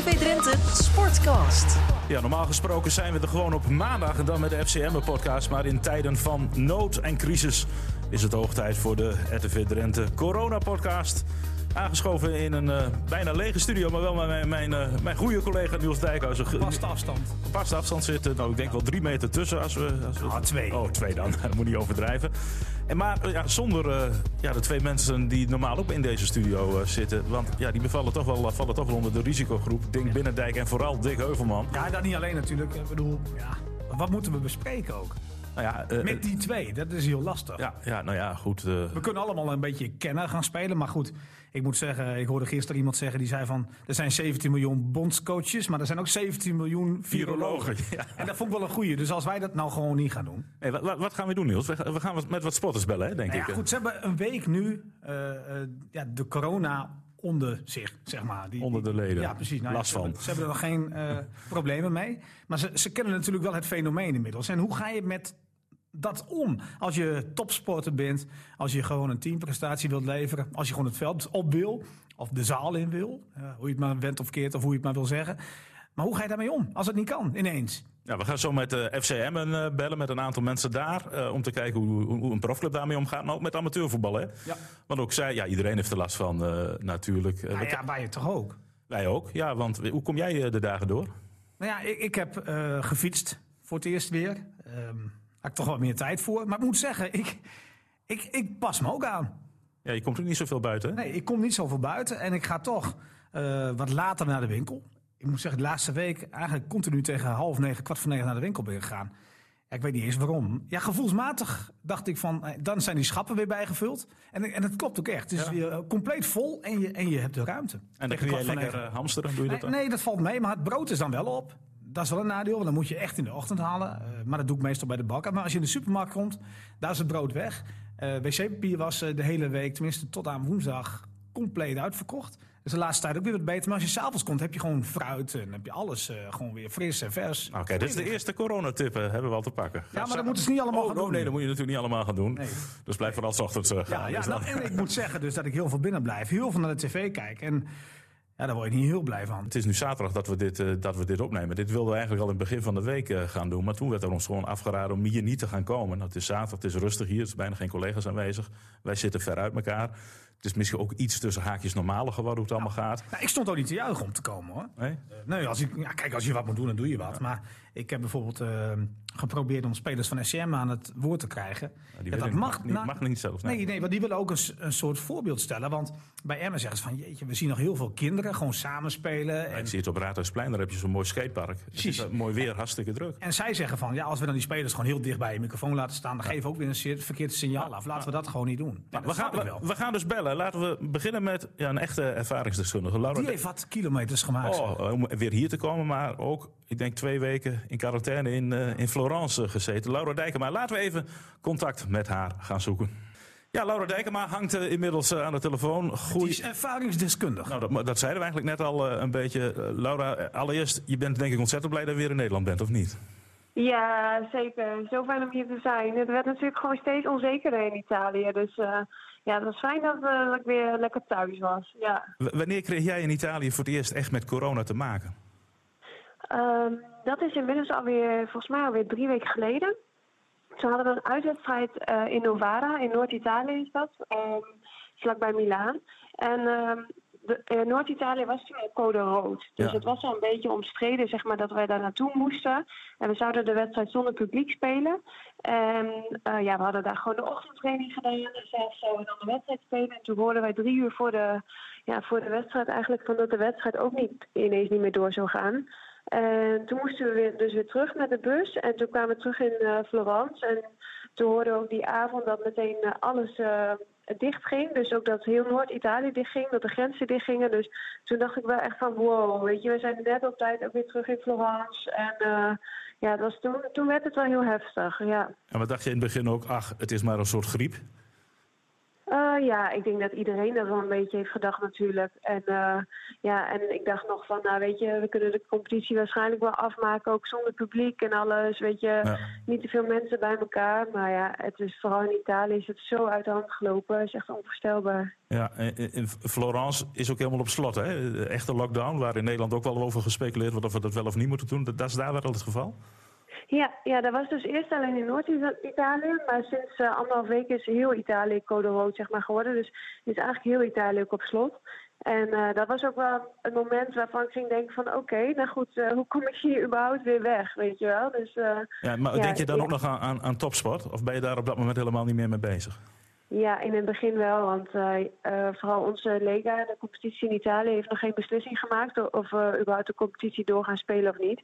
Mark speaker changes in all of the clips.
Speaker 1: RTV Drenthe Sportcast.
Speaker 2: Ja, normaal gesproken zijn we er gewoon op maandag en dan met de FCM-podcast. Maar in tijden van nood en crisis is het hoog tijd voor de RTV Drenthe Corona-podcast. Aangeschoven in een uh, bijna lege studio, maar wel met mijn, mijn, uh, mijn goede collega Niels Dijkhuizen.
Speaker 3: Vaste afstand.
Speaker 2: Vaste afstand zitten. Nou, ik denk wel drie meter tussen. Als we, als we...
Speaker 3: Ah, twee.
Speaker 2: Oh, twee dan. Dat moet niet overdrijven. En maar ja, zonder uh, ja, de twee mensen die normaal ook in deze studio zitten. Want ja, die bevallen toch wel, vallen toch wel onder de risicogroep. Dink Binnendijk en vooral Dick Heuvelman.
Speaker 3: Ja, dat niet alleen natuurlijk. Ik bedoel, ja, wat moeten we bespreken ook?
Speaker 2: Nou ja,
Speaker 3: uh, Met die twee, dat is heel lastig.
Speaker 2: Ja, ja nou ja, goed. Uh...
Speaker 3: We kunnen allemaal een beetje kennen gaan spelen. Maar goed, ik moet zeggen, ik hoorde gisteren iemand zeggen die zei van... er zijn 17 miljoen bondscoaches, maar er zijn ook 17 miljoen virologen. Ja. En dat vond ik wel een goeie. Dus als wij dat nou gewoon niet gaan doen.
Speaker 2: Hey, wat, wat, gaan we doen, Niels? We, gaan met wat spotters bellen, hè, denk
Speaker 3: nou
Speaker 2: ik.
Speaker 3: Ja, goed, ze hebben een week nu uh, ja, de corona onder zich, zeg maar.
Speaker 2: Die, onder de leden.
Speaker 3: Ja, precies.
Speaker 2: Nou, Last
Speaker 3: ze
Speaker 2: van.
Speaker 3: Hebben, ze hebben er nog geen uh, problemen mee. Maar ze, ze kennen natuurlijk wel het fenomeen inmiddels. En hoe ga je met dat om. Als je topsporter bent, als je gewoon een teamprestatie wilt leveren, als je gewoon het veld op wil, of de zaal in wil, uh, hoe je het maar went of keert of hoe je het maar wil zeggen. Maar hoe ga je daarmee om als het niet kan ineens?
Speaker 2: Ja, we gaan zo met de FCM uh, bellen met een aantal mensen daar. Uh, om te kijken hoe, hoe, een profclub daarmee omgaat. Maar ook met amateurvoetbal. Hè?
Speaker 3: Ja.
Speaker 2: Want ook zij, ja, iedereen heeft er last van natuurlijk.
Speaker 3: Nou ja, wij toch ook?
Speaker 2: Wij ook, ja. Want hoe kom jij de dagen door?
Speaker 3: Nou ja, ik, ik heb gefietst voor het eerst weer. Um, had ik toch wat meer tijd voor. Maar ik moet zeggen, ik, ik, ik pas me ook aan.
Speaker 2: Ja, je komt ook niet zoveel buiten.
Speaker 3: Nee, ik kom niet zoveel buiten. En ik ga toch uh, wat later naar de winkel. Ik moet zeggen, de laatste week eigenlijk continu tegen half negen, kwart voor negen naar de winkel ben gegaan. Ja, ik weet niet eens waarom. Ja, gevoelsmatig dacht ik van, dan zijn die schappen weer bijgevuld. En, en het klopt ook echt. Het is ja. weer compleet vol en je, en je hebt de ruimte.
Speaker 2: En dan kun je lekker uh, hamsteren, doe je
Speaker 3: nee,
Speaker 2: dat
Speaker 3: Nee, dat valt mee, maar het brood is dan wel op dat is wel een nadeel, want dan moet je echt in de ochtend halen. Uh, maar dat doe ik meestal bij de bakker. Maar als je in de supermarkt komt, daar is het brood weg. Uh, wc-papier was uh, de hele week, tenminste tot aan woensdag, compleet uitverkocht. Dus de laatste tijd ook weer wat beter. Maar als je s'avonds komt, heb je gewoon fruit en heb je alles gewoon weer fris en vers.
Speaker 2: Oké, okay, dit is de eerste coronatip, hebben we al te pakken.
Speaker 3: Ja, maar dat moeten ze niet allemaal
Speaker 2: oh,
Speaker 3: gaan doen.
Speaker 2: Oh, nee, dat moet je natuurlijk niet allemaal gaan doen. Nee. Dus blijf vooral 's ochtends gaan.
Speaker 3: Ja, ja nou, en ik moet zeggen dus dat ik heel veel binnen blijf. Heel veel naar de tv kijk. En ja, daar word je niet heel blij van.
Speaker 2: Het is nu zaterdag dat we dit, uh, dat we dit opnemen. Dit wilden we eigenlijk al in het begin van de week uh, gaan doen. Maar toen werd er ons gewoon afgeraden om hier niet te gaan komen. Nou, het is zaterdag, het is rustig hier. Er zijn bijna geen collega's aanwezig. Wij zitten ver uit elkaar. Het is misschien ook iets tussen haakjes normale geworden hoe het allemaal
Speaker 3: nou,
Speaker 2: gaat.
Speaker 3: Nou, ik stond ook niet te juichen om te komen hoor.
Speaker 2: Nee?
Speaker 3: Uh, nee, als ik, ja, kijk, als je wat moet doen, dan doe je wat. Ja. Maar ik heb bijvoorbeeld uh, geprobeerd om spelers van SCM aan het woord te krijgen.
Speaker 2: Ja, die ja, dat mag niet, nou, mag niet zelfs.
Speaker 3: Nee, nee, nee want die willen ook een, een, soort voorbeeld stellen. Want bij Emmen zeggen ze van, jeetje, we zien nog heel veel kinderen gewoon samenspelen.
Speaker 2: En... Ik zie het op Raadhuisplein, daar heb je zo'n mooi skatepark.
Speaker 3: Precies.
Speaker 2: Het is mooi weer, hartstikke druk.
Speaker 3: En zij zeggen van, ja, als we dan die spelers gewoon heel dicht bij je microfoon laten staan, dan geven we ook weer een verkeerd signaal af. Laten we dat gewoon niet doen.
Speaker 2: Ja, we, gaan, we, we gaan dus bellen. Laten we beginnen met ja, een echte ervaringsdeskundige. Laura
Speaker 3: die heeft wat kilometers gemaakt.
Speaker 2: Oh, om weer hier te komen, maar ook, ik denk twee weken in quarantaine in, uh, in Florence gezeten. Laura Dijkema, laten we even contact met haar gaan zoeken. Ja, Laura Dijkema hangt uh, inmiddels uh, aan de telefoon.
Speaker 3: Goeie... Die is ervaringsdeskundig.
Speaker 2: Nou, dat, dat zeiden we eigenlijk net al uh, een beetje. Laura, allereerst, je bent denk ik ontzettend blij dat je weer in Nederland bent, of niet?
Speaker 4: Ja, zeker. Zo fijn om hier te zijn. Het werd natuurlijk gewoon steeds onzekerder in Italië. Dus ja, het was fijn dat, dat, ik weer lekker thuis was. Ja.
Speaker 2: W wanneer kreeg jij in Italië voor het eerst echt met corona te maken?
Speaker 4: Um, dat is inmiddels alweer, volgens mij alweer drie weken geleden. Toen hadden we een uitwedstrijd uh, in Novara, in Noord-Italië is dat, um, vlakbij Milaan. En um, uh, Noord-Italië was toen al code rood. Dus ja. het was al een beetje omstreden, zeg maar, dat wij daar naartoe moesten. En we zouden de wedstrijd zonder publiek spelen. En uh, ja, we hadden daar gewoon de ochtendtraining gedaan. En zelfs zouden we dan de wedstrijd spelen. En toen hoorden wij drie uur voor de, ja, voor de wedstrijd eigenlijk van dat de wedstrijd ook niet ineens niet meer door zou gaan. En toen moesten we weer, dus weer terug met de bus. En toen kwamen we terug in uh, Florence. En toen hoorden we ook die avond dat meteen alles uh, dicht ging. Dus ook dat heel Noord-Italië dicht ging, dat de grenzen dicht gingen. Dus toen dacht ik wel echt van wow, weet je, we zijn net op tijd ook weer terug in Florence. En ja, dat was toen, toen werd het wel heel heftig, ja.
Speaker 2: En wat dacht je in het begin ook, ach, het is maar een soort griep?
Speaker 4: Uh, ja, ik denk dat iedereen dat wel een beetje heeft gedacht natuurlijk. En, uh, ja, en ik dacht nog van, nou weet je, we kunnen de competitie waarschijnlijk wel afmaken, ook zonder publiek en alles. Weet je, ja. niet te veel mensen bij elkaar. Maar ja, het is vooral in Italië is het zo uit de hand gelopen. Het is echt onvoorstelbaar.
Speaker 2: Ja, in Florence is ook helemaal op slot, hè? Echte lockdown, waar in Nederland ook wel over gespeculeerd wordt of we dat wel of niet moeten doen. Dat is daar wel het geval?
Speaker 4: Ja, ja, dat was dus eerst alleen in Noord-Italië. Maar sinds uh, anderhalf week is heel Italië code rood zeg maar, geworden. Dus is eigenlijk heel Italië ook op slot. En uh, dat was ook wel een moment waarvan ik ging denken van... oké, okay, nou goed, uh, hoe kom ik hier überhaupt weer weg, weet je wel? Dus,
Speaker 2: ja, maar ja, denk je dan ja. ook nog aan, aan, aan, topsport? Of ben je daar op dat moment helemaal niet meer mee bezig?
Speaker 4: Ja, in het begin wel, want vooral onze Lega, de competitie in Italië... heeft nog geen beslissing gemaakt of we überhaupt de competitie door gaan spelen of niet...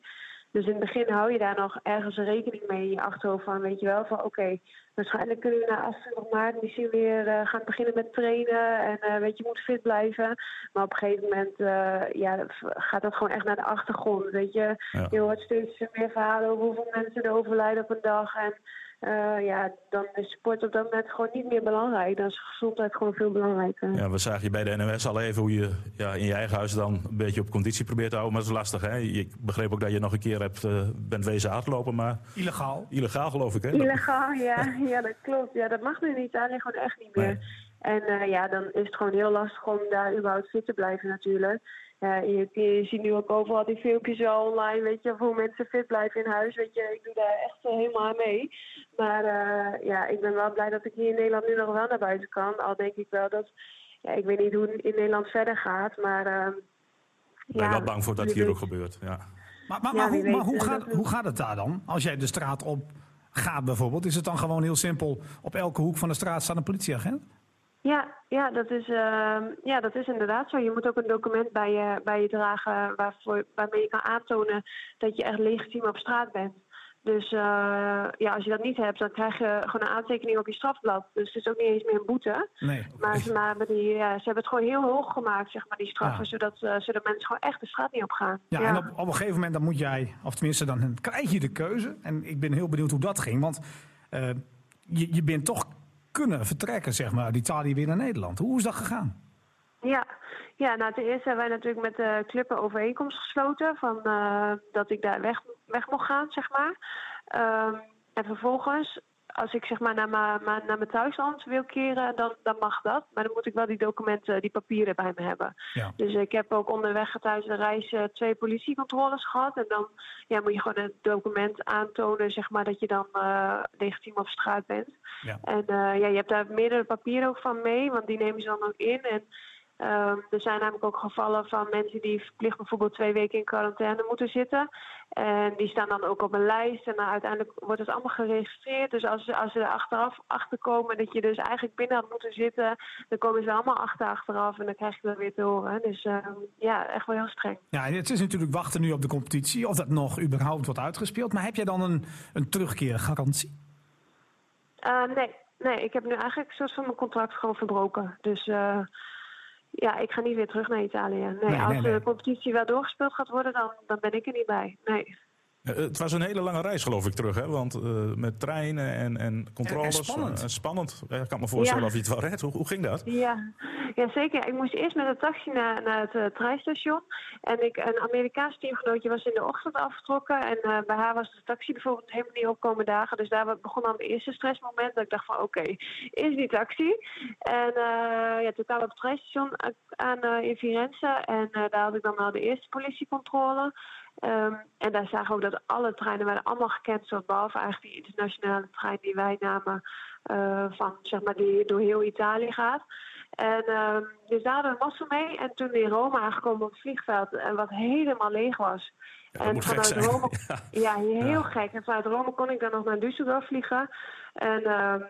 Speaker 4: Dus in het begin hou je daar nog ergens rekening mee in je achterhoofd van, weet je wel, van oké, okay, waarschijnlijk kunnen we na 28 maart misschien weer uh, gaan beginnen met trainen en uh, weet je, je moet fit blijven. Maar op een gegeven moment uh, ja, gaat dat gewoon echt naar de achtergrond, weet je. Ja. Je hoort steeds meer verhalen over hoeveel mensen er overlijden op een dag en uh, ja, dan is sport op dat moment gewoon niet meer belangrijk. Dan is gezondheid gewoon veel belangrijker.
Speaker 2: Ja, we zagen je bij de NOS al even hoe je ja, in je eigen huis dan een beetje op conditie probeert te houden. Maar dat is lastig, hè? Ik begreep ook dat je nog een keer hebt, uh, bent wezen hardlopen, maar...
Speaker 3: Illegaal.
Speaker 2: Illegaal, geloof ik, hè?
Speaker 4: Illegaal, ja. ja, dat klopt. Ja, dat mag nu in Italië gewoon echt niet meer. Nee. En uh, ja, dan is het gewoon heel lastig om daar überhaupt fit te blijven natuurlijk. Ja, je, je, ziet nu ook overal die filmpjes wel online, weet je, hoe mensen fit blijven in huis. Weet je, ik doe daar echt helemaal aan mee. Maar uh, ja, ik ben wel blij dat ik hier in Nederland nu nog wel naar buiten kan. Al denk ik wel dat, ja, ik weet niet hoe het in Nederland verder gaat, maar... Uh,
Speaker 2: ik ben ja, wel bang voor dat hier ook gebeurt, ja.
Speaker 3: Maar, maar, maar, hoe, maar hoe, gaat, hoe gaat het daar dan? Als jij de straat op gaat bijvoorbeeld, is het dan gewoon heel simpel... op elke hoek van de straat staat een politieagent?
Speaker 4: Ja, ja, dat is, uh, ja, dat is inderdaad zo. Je moet ook een document bij je, bij je dragen waarvoor, waarmee je kan aantonen dat je echt legitiem op straat bent. Dus uh, ja, als je dat niet hebt, dan krijg je gewoon een aantekening op je strafblad. Dus het is ook niet eens meer een boete.
Speaker 3: Nee.
Speaker 4: Maar, ze, maar die, ja, ze hebben het gewoon heel hoog gemaakt, zeg maar, die straffen. Ja. Zodat, uh, zodat mensen gewoon echt de straat niet op gaan.
Speaker 3: Ja, ja. en op, op, een gegeven moment dan moet jij, of tenminste dan krijg je de keuze. En ik ben heel benieuwd hoe dat ging. Want uh, je, je bent toch kunnen vertrekken, zeg maar, Italië weer naar Nederland. Hoe is dat gegaan?
Speaker 4: Ja, ja nou ten eerste hebben wij natuurlijk met de club een overeenkomst gesloten van uh, dat ik daar weg, weg mocht gaan, zeg maar. Um, en vervolgens als ik zeg maar naar mijn, naar mijn thuisland wil keren, dan, dan mag dat. Maar dan moet ik wel die documenten, die papieren bij me hebben.
Speaker 3: Ja.
Speaker 4: Dus ik heb ook onderweg tijdens de reis uh, twee politiecontroles gehad. En dan ja, moet je gewoon een document aantonen, zeg maar, dat je dan uh, legitiem op straat bent.
Speaker 3: Ja.
Speaker 4: En uh, ja, je hebt daar meerdere papieren ook van mee, want die nemen ze dan ook in. En Um, er zijn namelijk ook gevallen van mensen die verplicht bijvoorbeeld twee weken in quarantaine moeten zitten. En die staan dan ook op een lijst en dan uiteindelijk wordt het allemaal geregistreerd. Dus als, als ze er achteraf achter komen dat je dus eigenlijk binnen had moeten zitten, dan komen ze allemaal achter achteraf en dan krijg je dat weer te horen. Dus um, ja, echt wel heel streng.
Speaker 3: Ja, het is natuurlijk wachten nu op de competitie, of dat nog überhaupt wordt uitgespeeld. Maar heb jij dan een, een terugkeergarantie?
Speaker 4: Uh, nee, nee, ik heb nu eigenlijk een soort van mijn contract gewoon verbroken. Dus... Uh, ja, ik ga niet weer terug naar Italië. Nee,
Speaker 3: nee
Speaker 4: als
Speaker 3: nee,
Speaker 4: de
Speaker 3: nee.
Speaker 4: competitie wel doorgespeeld gaat worden, dan, dan ben ik er niet bij. Nee.
Speaker 2: Uh, het was een hele lange reis, geloof ik, terug. Hè? Want uh, met treinen en, en controles.
Speaker 3: En, en spannend.
Speaker 2: Uh, spannend. Ik kan me voorstellen
Speaker 4: Ja.
Speaker 2: of je het wel redt. Hoe, hoe ging dat?
Speaker 4: Ja. ja, zeker. Ik moest eerst met een taxi naar, naar het uh, treinstation. En ik, een Amerikaans teamgenootje was in de ochtend afgetrokken. En bij haar was de taxi bijvoorbeeld helemaal niet opkomen dagen. Dus daar begon dan het eerste stressmoment. Dat ik dacht van oké, okay, is die taxi? En ja, toen kwamen we op het treinstation aan in Firenze. En daar had ik dan al de eerste politiecontrole. Um, en daar zagen we ook dat alle treinen werden allemaal gecanceld. Behalve eigenlijk die internationale trein die wij namen. Uh, van, zeg maar, die door heel Italië gaat. En um, dus daar hadden we massa mee. En toen in Rome aangekomen op het vliegveld. En wat helemaal leeg was.
Speaker 2: Ja,
Speaker 4: en vanuit. Rome,
Speaker 2: Ja.
Speaker 4: ja, heel
Speaker 2: Ja.
Speaker 4: gek. En vanuit Rome kon ik dan nog naar Düsseldorf vliegen. En um,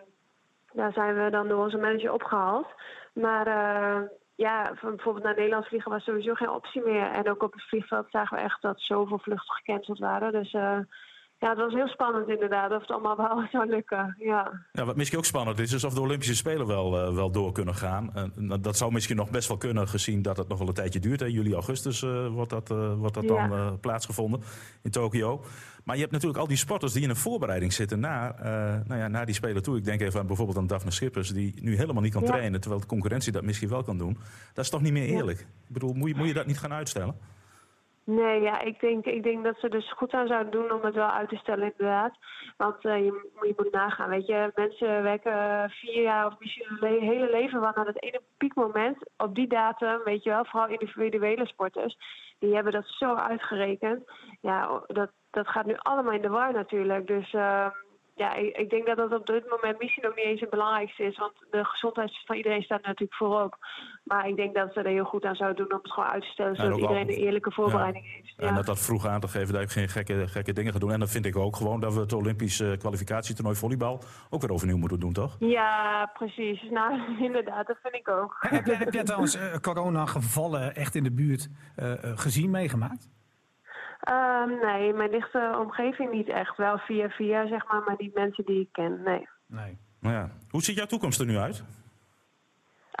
Speaker 4: daar zijn we dan door onze manager opgehaald. Maar uh, ja, van bijvoorbeeld naar Nederland vliegen was sowieso geen optie meer. En ook op het vliegveld zagen we echt dat zoveel vluchten gecanceld waren. Dus uh, ja, het was heel spannend inderdaad of het allemaal wel zou lukken. Ja.
Speaker 2: Ja, wat misschien ook spannend is, is of de Olympische Spelen wel, eh, wel door kunnen gaan. Uh, dat zou misschien nog best wel kunnen, gezien dat het nog wel een tijdje duurt. Hè. Juli, augustus uh, wordt dat, wordt dat dan plaatsgevonden in Tokio. Maar je hebt natuurlijk al die sporters die in een voorbereiding zitten naar, nou ja, naar die Spelen toe. Ik denk even aan bijvoorbeeld aan Daphne Schippers, die nu helemaal niet kan ja. trainen, terwijl de concurrentie dat misschien wel kan doen. Dat is toch niet meer eerlijk? Ik bedoel, moet je, moet je dat niet gaan uitstellen?
Speaker 4: Nee, ja, ik denk, ik denk dat ze dus goed aan zouden doen om het wel uit te stellen, inderdaad. Want uh, je, je, moet nagaan, weet je. Mensen werken vier jaar of misschien hun hele leven lang aan het ene piekmoment. Op die datum, weet je wel, vooral individuele sporters. Die hebben dat zo uitgerekend. Ja, dat, dat gaat nu allemaal in de war natuurlijk. Dus... Uh, ja, ik, ik, denk dat dat op dit moment misschien ook niet eens het belangrijkste is. Want de gezondheid van iedereen staat natuurlijk voorop. Maar ik denk dat ze er heel goed aan zouden doen om het gewoon uit te stellen. Zodat iedereen een eerlijke voorbereiding
Speaker 2: ja.
Speaker 4: heeft.
Speaker 2: Ja. En dat dat vroeg aan te geven dat ik geen gekke, gekke dingen ga doen. En dan vind ik ook gewoon dat we het Olympisch kwalificatietoernooi volleybal ook weer overnieuw moeten doen, toch?
Speaker 4: Ja, precies. Nou, inderdaad, dat vind ik ook.
Speaker 3: Heb, jij, heb jij trouwens uh, corona-gevallen echt in de buurt uh, gezien, meegemaakt?
Speaker 4: Um, nee, mijn dichte omgeving niet echt. Wel via via, zeg maar, maar niet mensen die ik ken, nee.
Speaker 3: Nee.
Speaker 2: Nou ja. Hoe ziet jouw toekomst er nu uit?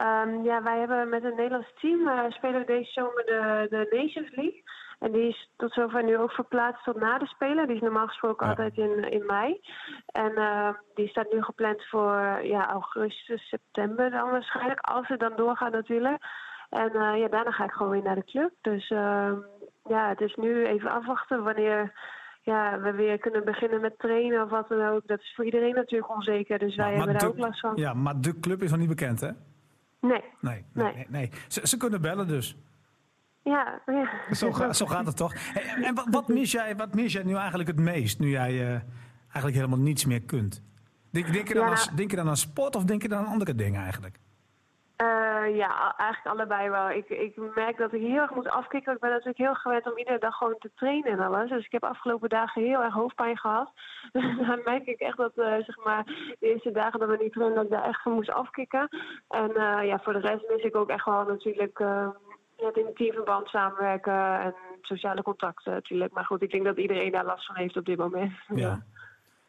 Speaker 4: Um, ja, wij hebben met het Nederlands team uh, spelen we deze zomer de, de Nations League. En die is tot zover nu ook verplaatst tot na de Spelen. Die is normaal gesproken ja. altijd in, in mei. En uh, die staat nu gepland voor ja, augustus, september dan waarschijnlijk. Als het dan doorgaat natuurlijk. En uh, ja, daarna ga ik gewoon weer naar de club. Dus uh, ja, het is nu even afwachten wanneer ja, we weer kunnen beginnen met trainen of wat dan ook. Dat is voor iedereen natuurlijk onzeker, dus wij hebben daar ook last van.
Speaker 3: Ja, maar de club is nog niet bekend, hè?
Speaker 4: Nee.
Speaker 3: Nee, nee, nee. nee. Ze, ze, kunnen bellen dus.
Speaker 4: Ja, ja.
Speaker 3: Zo, ga, zo gaat het toch. En, en wat, wat, mis jij, wat mis jij nu eigenlijk het meest, nu jij uh, eigenlijk helemaal niets meer kunt? Denk, denk, je dan
Speaker 4: Ja,
Speaker 3: aan, denk je dan aan sport of denk je dan aan andere dingen eigenlijk?
Speaker 4: Uh, ja, eigenlijk allebei wel. Ik, ik merk dat ik heel erg moet afkicken. Ik ben natuurlijk heel gewend om iedere dag gewoon te trainen en alles. Dus ik heb afgelopen dagen heel erg hoofdpijn gehad. Dus dan merk ik echt dat, uh, zeg maar, de eerste dagen dat we niet trainen, dat ik daar echt van moest afkicken. En uh, ja, voor de rest mis ik ook echt wel natuurlijk het in teamverband samenwerken en sociale contacten natuurlijk. Maar goed, ik denk dat iedereen daar last van heeft op dit moment.
Speaker 3: Ja.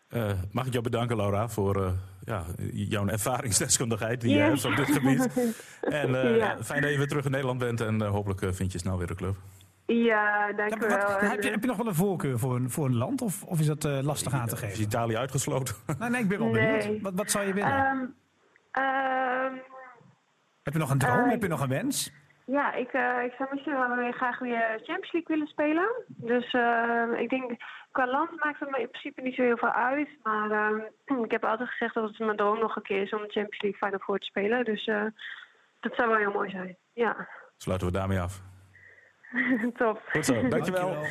Speaker 2: Mag ik jou bedanken, Laura, voor ja, jouw ervaringsdeskundigheid die ja. je hebt op dit gebied. En uh, ja. fijn dat je weer terug in Nederland bent en hopelijk vind je snel weer een club.
Speaker 4: Ja, dank u wel.
Speaker 3: Heb je, heb je nog wel een voorkeur voor een, voor een land of, of is dat lastig aan te geven?
Speaker 2: Is Italië uitgesloten?
Speaker 3: nee, nee, ik ben wel benieuwd.
Speaker 4: Nee.
Speaker 3: Wat, wat zou je willen?
Speaker 4: Um, um,
Speaker 3: heb je nog een droom? heb je nog een wens?
Speaker 4: Ja, ik, uh, ik zou misschien wel weer graag weer Champions League willen spelen. Dus uh, ik denk, qua land maakt het me in principe niet zo heel veel uit. Maar uh, ik heb altijd gezegd dat het mijn droom nog een keer is om de Champions League Final Four te spelen. Dus uh, dat zou wel heel mooi zijn, ja.
Speaker 2: Sluiten we daarmee af.
Speaker 4: Top.
Speaker 2: Goed zo, dankjewel.
Speaker 3: dankjewel.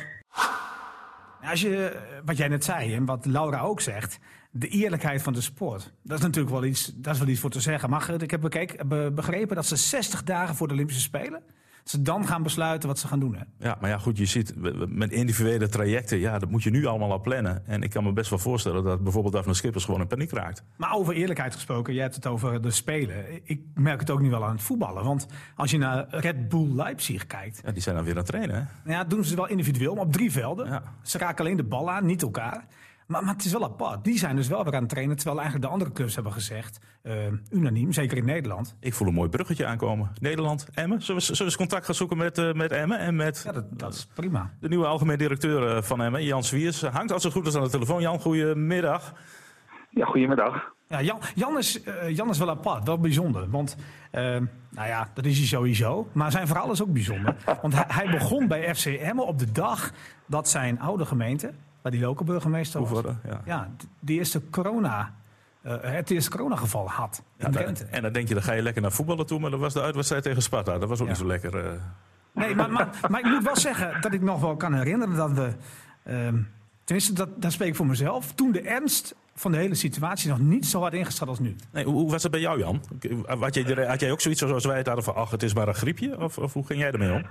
Speaker 3: Als je, wat jij net zei en wat Laura ook zegt, de eerlijkheid van de sport. Dat is natuurlijk wel iets, dat is wel iets voor te zeggen. Maar ik heb bekeken, begrepen dat ze 60 dagen voor de Olympische Spelen, ze dan gaan besluiten wat ze gaan doen. Hè?
Speaker 2: Ja, maar ja, goed, je ziet met individuele trajecten, ja, dat moet je nu allemaal al plannen. En ik kan me best wel voorstellen dat bijvoorbeeld Daphne Schippers gewoon in paniek raakt.
Speaker 3: Maar over eerlijkheid gesproken, jij hebt het over de Spelen. Ik merk het ook nu wel aan het voetballen. Want als je naar Red Bull Leipzig kijkt.
Speaker 2: Ja, die zijn dan weer aan het trainen, hè?
Speaker 3: Ja, doen ze wel individueel, maar op drie velden.
Speaker 2: Ja.
Speaker 3: Ze raken alleen de bal aan, niet elkaar. Maar, maar, het is wel apart. Die zijn dus wel weer aan het trainen. Terwijl eigenlijk de andere clubs hebben gezegd, uh, unaniem, zeker in Nederland.
Speaker 2: Ik voel een mooi bruggetje aankomen. Nederland, Emmen. Zullen we, zullen we eens contact gaan zoeken met, uh, met Emmen? En met
Speaker 3: ja, dat, dat, is prima.
Speaker 2: De nieuwe algemeen directeur uh, van Emmen, Jan Swiers. Hangt als het goed is aan de telefoon. Jan, goedemiddag.
Speaker 5: Ja, goedemiddag.
Speaker 3: Ja, Jan, Jan, is, uh, Jan is wel apart, wel bijzonder. Want, uh, nou ja, dat is hij sowieso. Maar zijn verhaal is ook bijzonder. Want hij, hij begon bij FC Emmen op de dag dat zijn oude gemeente waar die lokale burgemeester was.
Speaker 2: Ja.
Speaker 3: ja, die eerste corona, uh, het eerste coronageval had in
Speaker 2: ja,
Speaker 3: Drenthe.
Speaker 2: En dan denk je, dan ga je lekker naar voetballen toe, maar dat was de uitwedstrijd tegen Sparta. Dat was ook
Speaker 3: Ja.
Speaker 2: niet zo lekker. uh.
Speaker 3: Nee, maar, maar, maar ik moet wel zeggen dat ik nog wel kan herinneren dat we... ehm, tenminste, dat, dat spreek ik voor mezelf. Toen de ernst van de hele situatie nog niet zo hard ingeschat als nu.
Speaker 2: Nee, hoe, hoe was het bij jou, Jan? Had jij, had jij ook zoiets zoals wij het hadden van, ach, het is maar een griepje? Of, of hoe ging jij ermee om?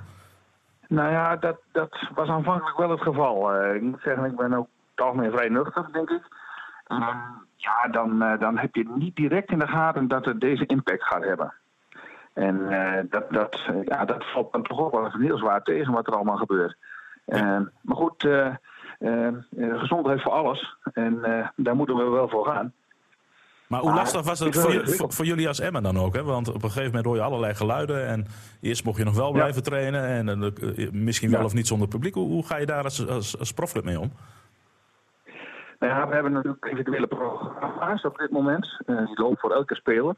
Speaker 5: Nou ja, dat, dat was aanvankelijk wel het geval. Uh, ik moet zeggen, ik ben ook het algemeen vrij nuchter, denk ik. Um, ja, dan, uh, dan heb je niet direct in de gaten dat het deze impact gaat hebben. En uh, dat, dat, ja, dat valt dan toch ook wel even heel zwaar tegen wat er allemaal gebeurt. Uh, maar goed, eh, eh, gezondheid voor alles. En eh, daar moeten we wel voor gaan.
Speaker 2: Maar hoe
Speaker 5: Maar
Speaker 2: lastig was
Speaker 5: is
Speaker 2: voor, voor, voor jullie als Emmen dan ook? Hè? Want op een gegeven moment hoor je allerlei geluiden. En eerst mocht je nog wel blijven trainen. En eh, misschien wel
Speaker 5: Ja.
Speaker 2: of niet zonder publiek. Hoe, hoe ga je daar als, als, als profclub mee om?
Speaker 5: Nou ja, we hebben natuurlijk individuele programma's op dit moment. Eh, die lopen voor elke speler.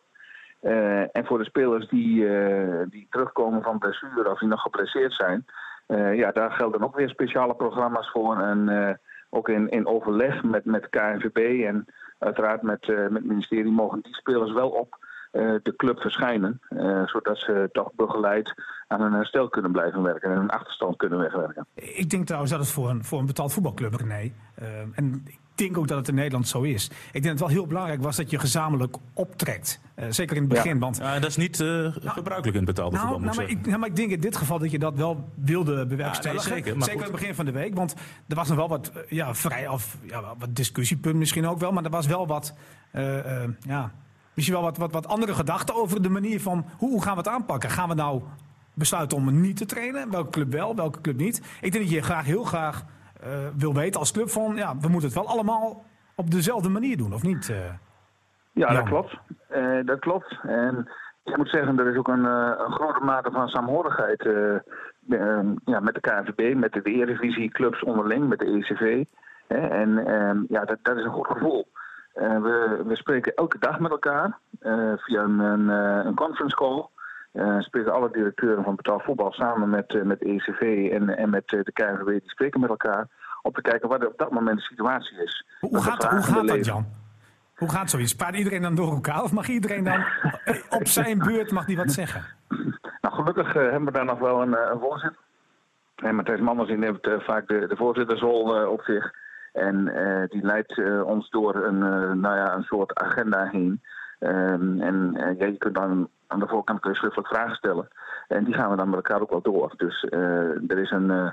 Speaker 5: Eh, en voor de spelers die, eh, die terugkomen van blessure of die nog geblesseerd zijn, eh, ja, daar gelden ook weer speciale programma's voor. En eh, ook in, in overleg met, met KNVB en uiteraard met, eh, met het ministerie mogen die spelers wel op eh, de club verschijnen. eh, zodat ze toch begeleid aan hun herstel kunnen blijven werken en hun achterstand kunnen wegwerken.
Speaker 3: Ik denk trouwens dat het voor een, voor een betaald voetbalclub, eh, en denk ook dat het in Nederland zo is. Ik denk dat het wel heel belangrijk was dat je gezamenlijk optrekt. Eh, zeker in het
Speaker 5: Ja.
Speaker 3: begin. Want
Speaker 2: Ja, dat is niet eh, gebruikelijk in het betaalde voetbal.
Speaker 3: Nou, nou, maar, ik, nou, maar ik denk in dit geval dat je dat wel wilde bewerkstelligen.
Speaker 2: Ja, nee, zeker, maar
Speaker 3: in het begin van de week. Want er was nog wel wat, eh, ja, vrij af, ja, wat discussiepunt misschien ook wel. Maar er was wel wat, ja, misschien wel wat, wat, wat andere gedachten over de manier van hoe, hoe gaan we het aanpakken. Gaan we nou besluiten om niet te trainen? Welke club wel, welke club niet? Ik denk dat je graag, heel graag eh, wil weten als club van, ja, we moeten het wel allemaal op dezelfde manier doen, of niet? eh?
Speaker 5: Ja, dat klopt. Eh, dat klopt. En ik moet zeggen, er is ook een, een grote mate van saamhorigheid eh, eh, ja, met de KNVB, met de Eredivisie-clubs onderling, met de ECV. En ehm, ja, dat, dat is een goed gevoel. We, we spreken elke dag met elkaar via een, een, een conference call. Eh, spreken alle directeuren van betaald voetbal samen met, eh, met ECV en, en met eh, de KNVB. Die spreken met elkaar om te kijken wat er op dat moment de situatie is.
Speaker 3: Hoe, gaat, hoe gaat dat. Jan? Hoe gaat zoiets? Praat iedereen dan door elkaar? Of mag iedereen dan op zijn beurt mag die wat zeggen?
Speaker 5: Nou, gelukkig hebben we daar nog wel een, een voorzitter. En Matthijs Manders neemt eh, vaak de, de voorzittersrol op zich. En die leidt ons door een, nou ja, een soort agenda heen. Ehm, en eh, ja, je kunt dan aan de voorkant kun je schriftelijk vragen stellen. En die gaan we dan met elkaar ook wel door. Dus eh, er is een, eh,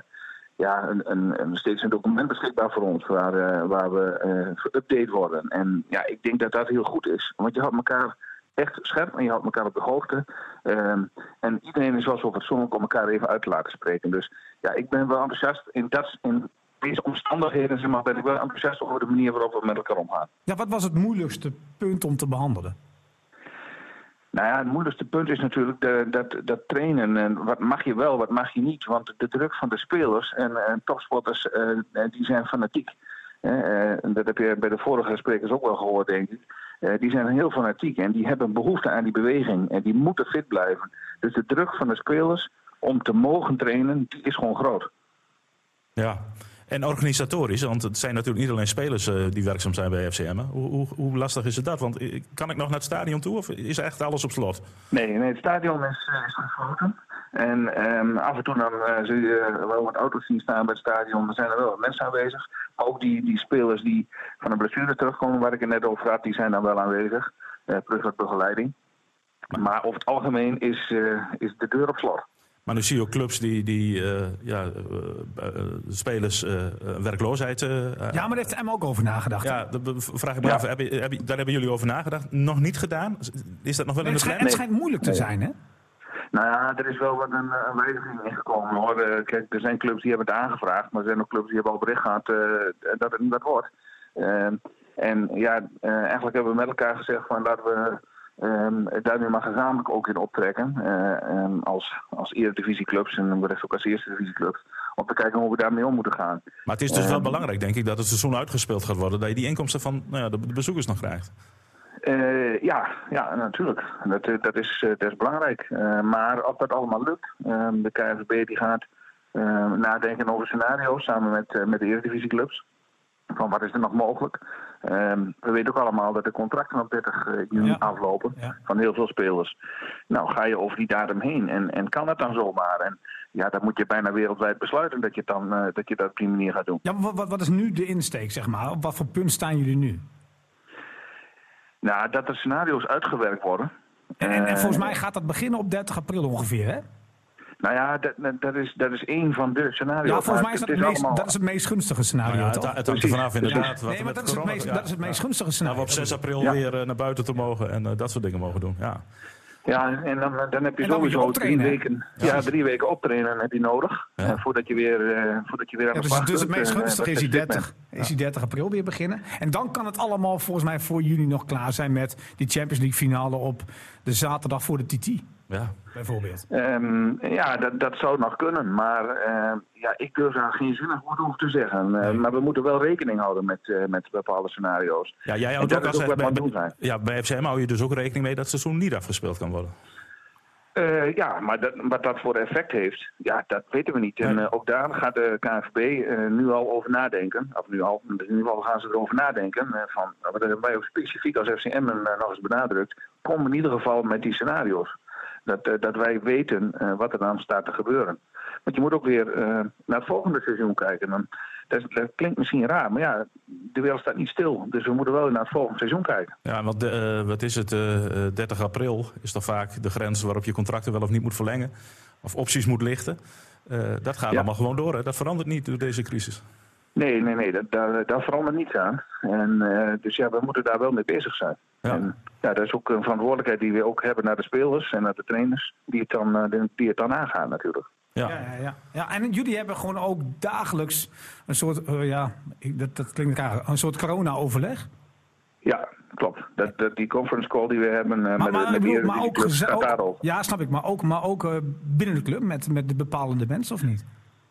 Speaker 5: ja, een, een, een, steeds een document beschikbaar voor ons waar, waar we eh geüpdate worden. En ja, ik denk dat dat heel goed is. Want je houdt elkaar echt scherp en je houdt elkaar op de hoogte. Ehm, en iedereen is wel zo fatsoenlijk om elkaar even uit te laten spreken. Dus ja, ik ben wel enthousiast in, dat, in deze omstandigheden zeg maar, ben ik wel enthousiast over de manier waarop we met elkaar omgaan.
Speaker 3: Ja, wat was het moeilijkste punt om te behandelen?
Speaker 5: Nou ja, het moeilijkste punt is natuurlijk de, dat, dat trainen. En wat mag je wel, wat mag je niet? Want de druk van de spelers en, en topsporters, eh, die zijn fanatiek. Eh, eh, dat heb je bij de vorige sprekers ook wel gehoord, denk ik. Eh, die zijn heel fanatiek en die hebben behoefte aan die beweging. En die moeten fit blijven. Dus de druk van de spelers om te mogen trainen, die is gewoon groot.
Speaker 2: Ja. En organisatorisch, want het zijn natuurlijk niet alleen spelers eh, die werkzaam zijn bij FCM. Hoe, hoe, hoe lastig is het dat? Want eh, kan ik nog naar het stadion toe of is echt alles op slot?
Speaker 5: Nee, nee het stadion is, eh, is gesloten. En ehm, af en toe dan eh, zul je wel wat auto's zien staan bij het stadion. Er zijn er wel wat mensen aanwezig. Maar ook die, die spelers die van een blessure terugkomen, waar ik het net over had, die zijn dan wel aanwezig. eh plus wat begeleiding. Maar over het algemeen is, is de deur op slot.
Speaker 2: Maar nu zie je ook clubs die, die eh, ja, eh, eh, spelers werkloosheid. eh,
Speaker 3: Ja, maar daar heeft Emma ook over nagedacht.
Speaker 2: ja, vraag ik me
Speaker 5: Ja.
Speaker 2: af. Heb je, heb je- daar hebben jullie over nagedacht? Nog niet gedaan? Is dat nog wel in
Speaker 3: het,
Speaker 2: de
Speaker 3: schijnt,
Speaker 2: plan?
Speaker 3: het schijnt moeilijk te zijn, hè?
Speaker 5: Nou ja, er is wel wat een, een wijziging ingekomen hoor. Eh, kijk, er zijn clubs die hebben het aangevraagd, maar er zijn ook clubs die hebben al bericht gehad eh, dat het niet wat wordt. Ehm, en ja, eh, eigenlijk hebben we met elkaar gezegd van laten we ehm, daar nu maar gezamenlijk ook in optrekken. eh, ehm, als, als eredivisieclubs en wellicht ook als eerste divisieclubs. Om te kijken hoe we daarmee om moeten gaan.
Speaker 2: Maar het is dus wel
Speaker 5: Ehm.
Speaker 2: belangrijk, denk ik, dat het seizoen uitgespeeld gaat worden. Dat je die inkomsten van nou ja, de, de bezoekers nog krijgt.
Speaker 5: Eh, ja, ja, natuurlijk. Dat, eh, dat, is, dat is belangrijk. Maar of dat allemaal lukt, de KNVB die gaat nadenken over scenario's samen met, met de eredivisieclubs. Van wat is er nog mogelijk? Ehm, we weten ook allemaal dat de contracten op 30 juni
Speaker 3: Ja.
Speaker 5: aflopen
Speaker 3: Ja.
Speaker 5: van heel veel spelers. Nou, ga je over die datum heen en, en kan dat dan zomaar? En ja, dan moet je bijna wereldwijd besluiten dat je, dan, eh, dat, je dat op die manier gaat doen.
Speaker 3: Ja, wat, wat, wat is nu de insteek, zeg maar? Op wat voor punt staan jullie nu?
Speaker 5: Nou, dat er scenario's uitgewerkt worden.
Speaker 3: En, en, en
Speaker 5: Eh,
Speaker 3: volgens mij gaat dat beginnen op 30 april ongeveer, hè?
Speaker 5: Nou ja, dat, dat- is, dat is één van de scenario's.
Speaker 3: Ja, volgens mij is dat
Speaker 5: het
Speaker 3: het, meest,
Speaker 5: allemaal-
Speaker 3: dat is het meest gunstige scenario,
Speaker 2: Nou ja, het, hangt er vanaf inderdaad. wat
Speaker 3: nee, maar dat is, het meest,
Speaker 2: ja.
Speaker 3: dat is het meest gunstige
Speaker 2: Nou,
Speaker 3: scenario.
Speaker 2: we op 6 april
Speaker 5: Ja.
Speaker 2: weer eh, naar buiten te mogen en eh, dat soort dingen mogen doen. Ja.
Speaker 5: Ja, en dan, dan heb je
Speaker 3: dan
Speaker 5: sowieso drie weken, ja, drie weken optrainen heb je nodig.
Speaker 2: Ja.
Speaker 5: eh, voordat je weer, eh, voordat je weer aan
Speaker 3: Ja,
Speaker 5: de
Speaker 3: dus, dus het meest
Speaker 5: eh,
Speaker 3: gunstig is die,
Speaker 5: wedstrijd
Speaker 3: 30,
Speaker 5: bent.
Speaker 3: is die 30 april weer beginnen. En dan kan het allemaal volgens mij voor juni nog klaar zijn met die Champions League finale op de zaterdag voor de TT,
Speaker 2: Ja.
Speaker 3: bijvoorbeeld.
Speaker 5: Ehm, ja, dat, dat zou nog kunnen. Maar eh, ja, ik durf daar geen zinnig woord over te zeggen. Eh, Maar we moeten wel rekening houden met, eh, met bepaalde scenario's.
Speaker 2: Ja, jij houdt
Speaker 5: dat
Speaker 2: ook
Speaker 5: is
Speaker 2: als
Speaker 5: ook wat
Speaker 2: bij,
Speaker 5: doen zijn.
Speaker 2: ja, bij FCM hou je dus ook rekening mee dat het seizoen niet afgespeeld kan worden.
Speaker 5: Eh, ja, maar dat, wat dat voor effect heeft, ja, dat weten we niet. En eh, ook daar gaat de KNVB eh, nu al over nadenken. Of nu al, in ieder geval gaan ze erover nadenken. eh, van, wat hebben wij ook specifiek als FCM nog eens benadrukt. Kom in ieder geval met die scenario's. Dat, eh, dat wij weten eh, wat er dan staat te gebeuren. Want je moet ook weer eh, naar het volgende seizoen kijken. Dan, dat, dat klinkt misschien raar, maar ja, de wereld staat niet stil. Dus we moeten wel naar het volgende seizoen kijken.
Speaker 2: Ja, want de, wat is het? eh, eh, 30 april is dan vaak de grens waarop je contracten wel of niet moet verlengen. Of opties moet lichten. Dat gaat
Speaker 5: Ja.
Speaker 2: allemaal gewoon door. Hè? Dat verandert niet door deze crisis.
Speaker 5: Nee, nee, nee, dat, daar, daar verandert niets aan. En, dus ja, we moeten daar wel mee bezig zijn.
Speaker 2: Ja.
Speaker 5: En ja, dat is ook een verantwoordelijkheid die we ook hebben naar de spelers en naar de trainers, die het dan, eh, die het dan aangaan natuurlijk.
Speaker 2: Ja.
Speaker 3: Ja, ja, ja. ja, en jullie hebben gewoon ook dagelijks een soort, eh, ja, ik- dat, dat klinkt raar, een soort corona-overleg.
Speaker 5: Ja, klopt. Dat, dat, die conference call die we hebben eh,
Speaker 3: Maar,
Speaker 5: met,
Speaker 3: maar,
Speaker 5: met
Speaker 3: bedoel, maar ook, ja, snap ik, maar ook, maar ook eh, binnen de club met, met de bepalende mensen, of niet?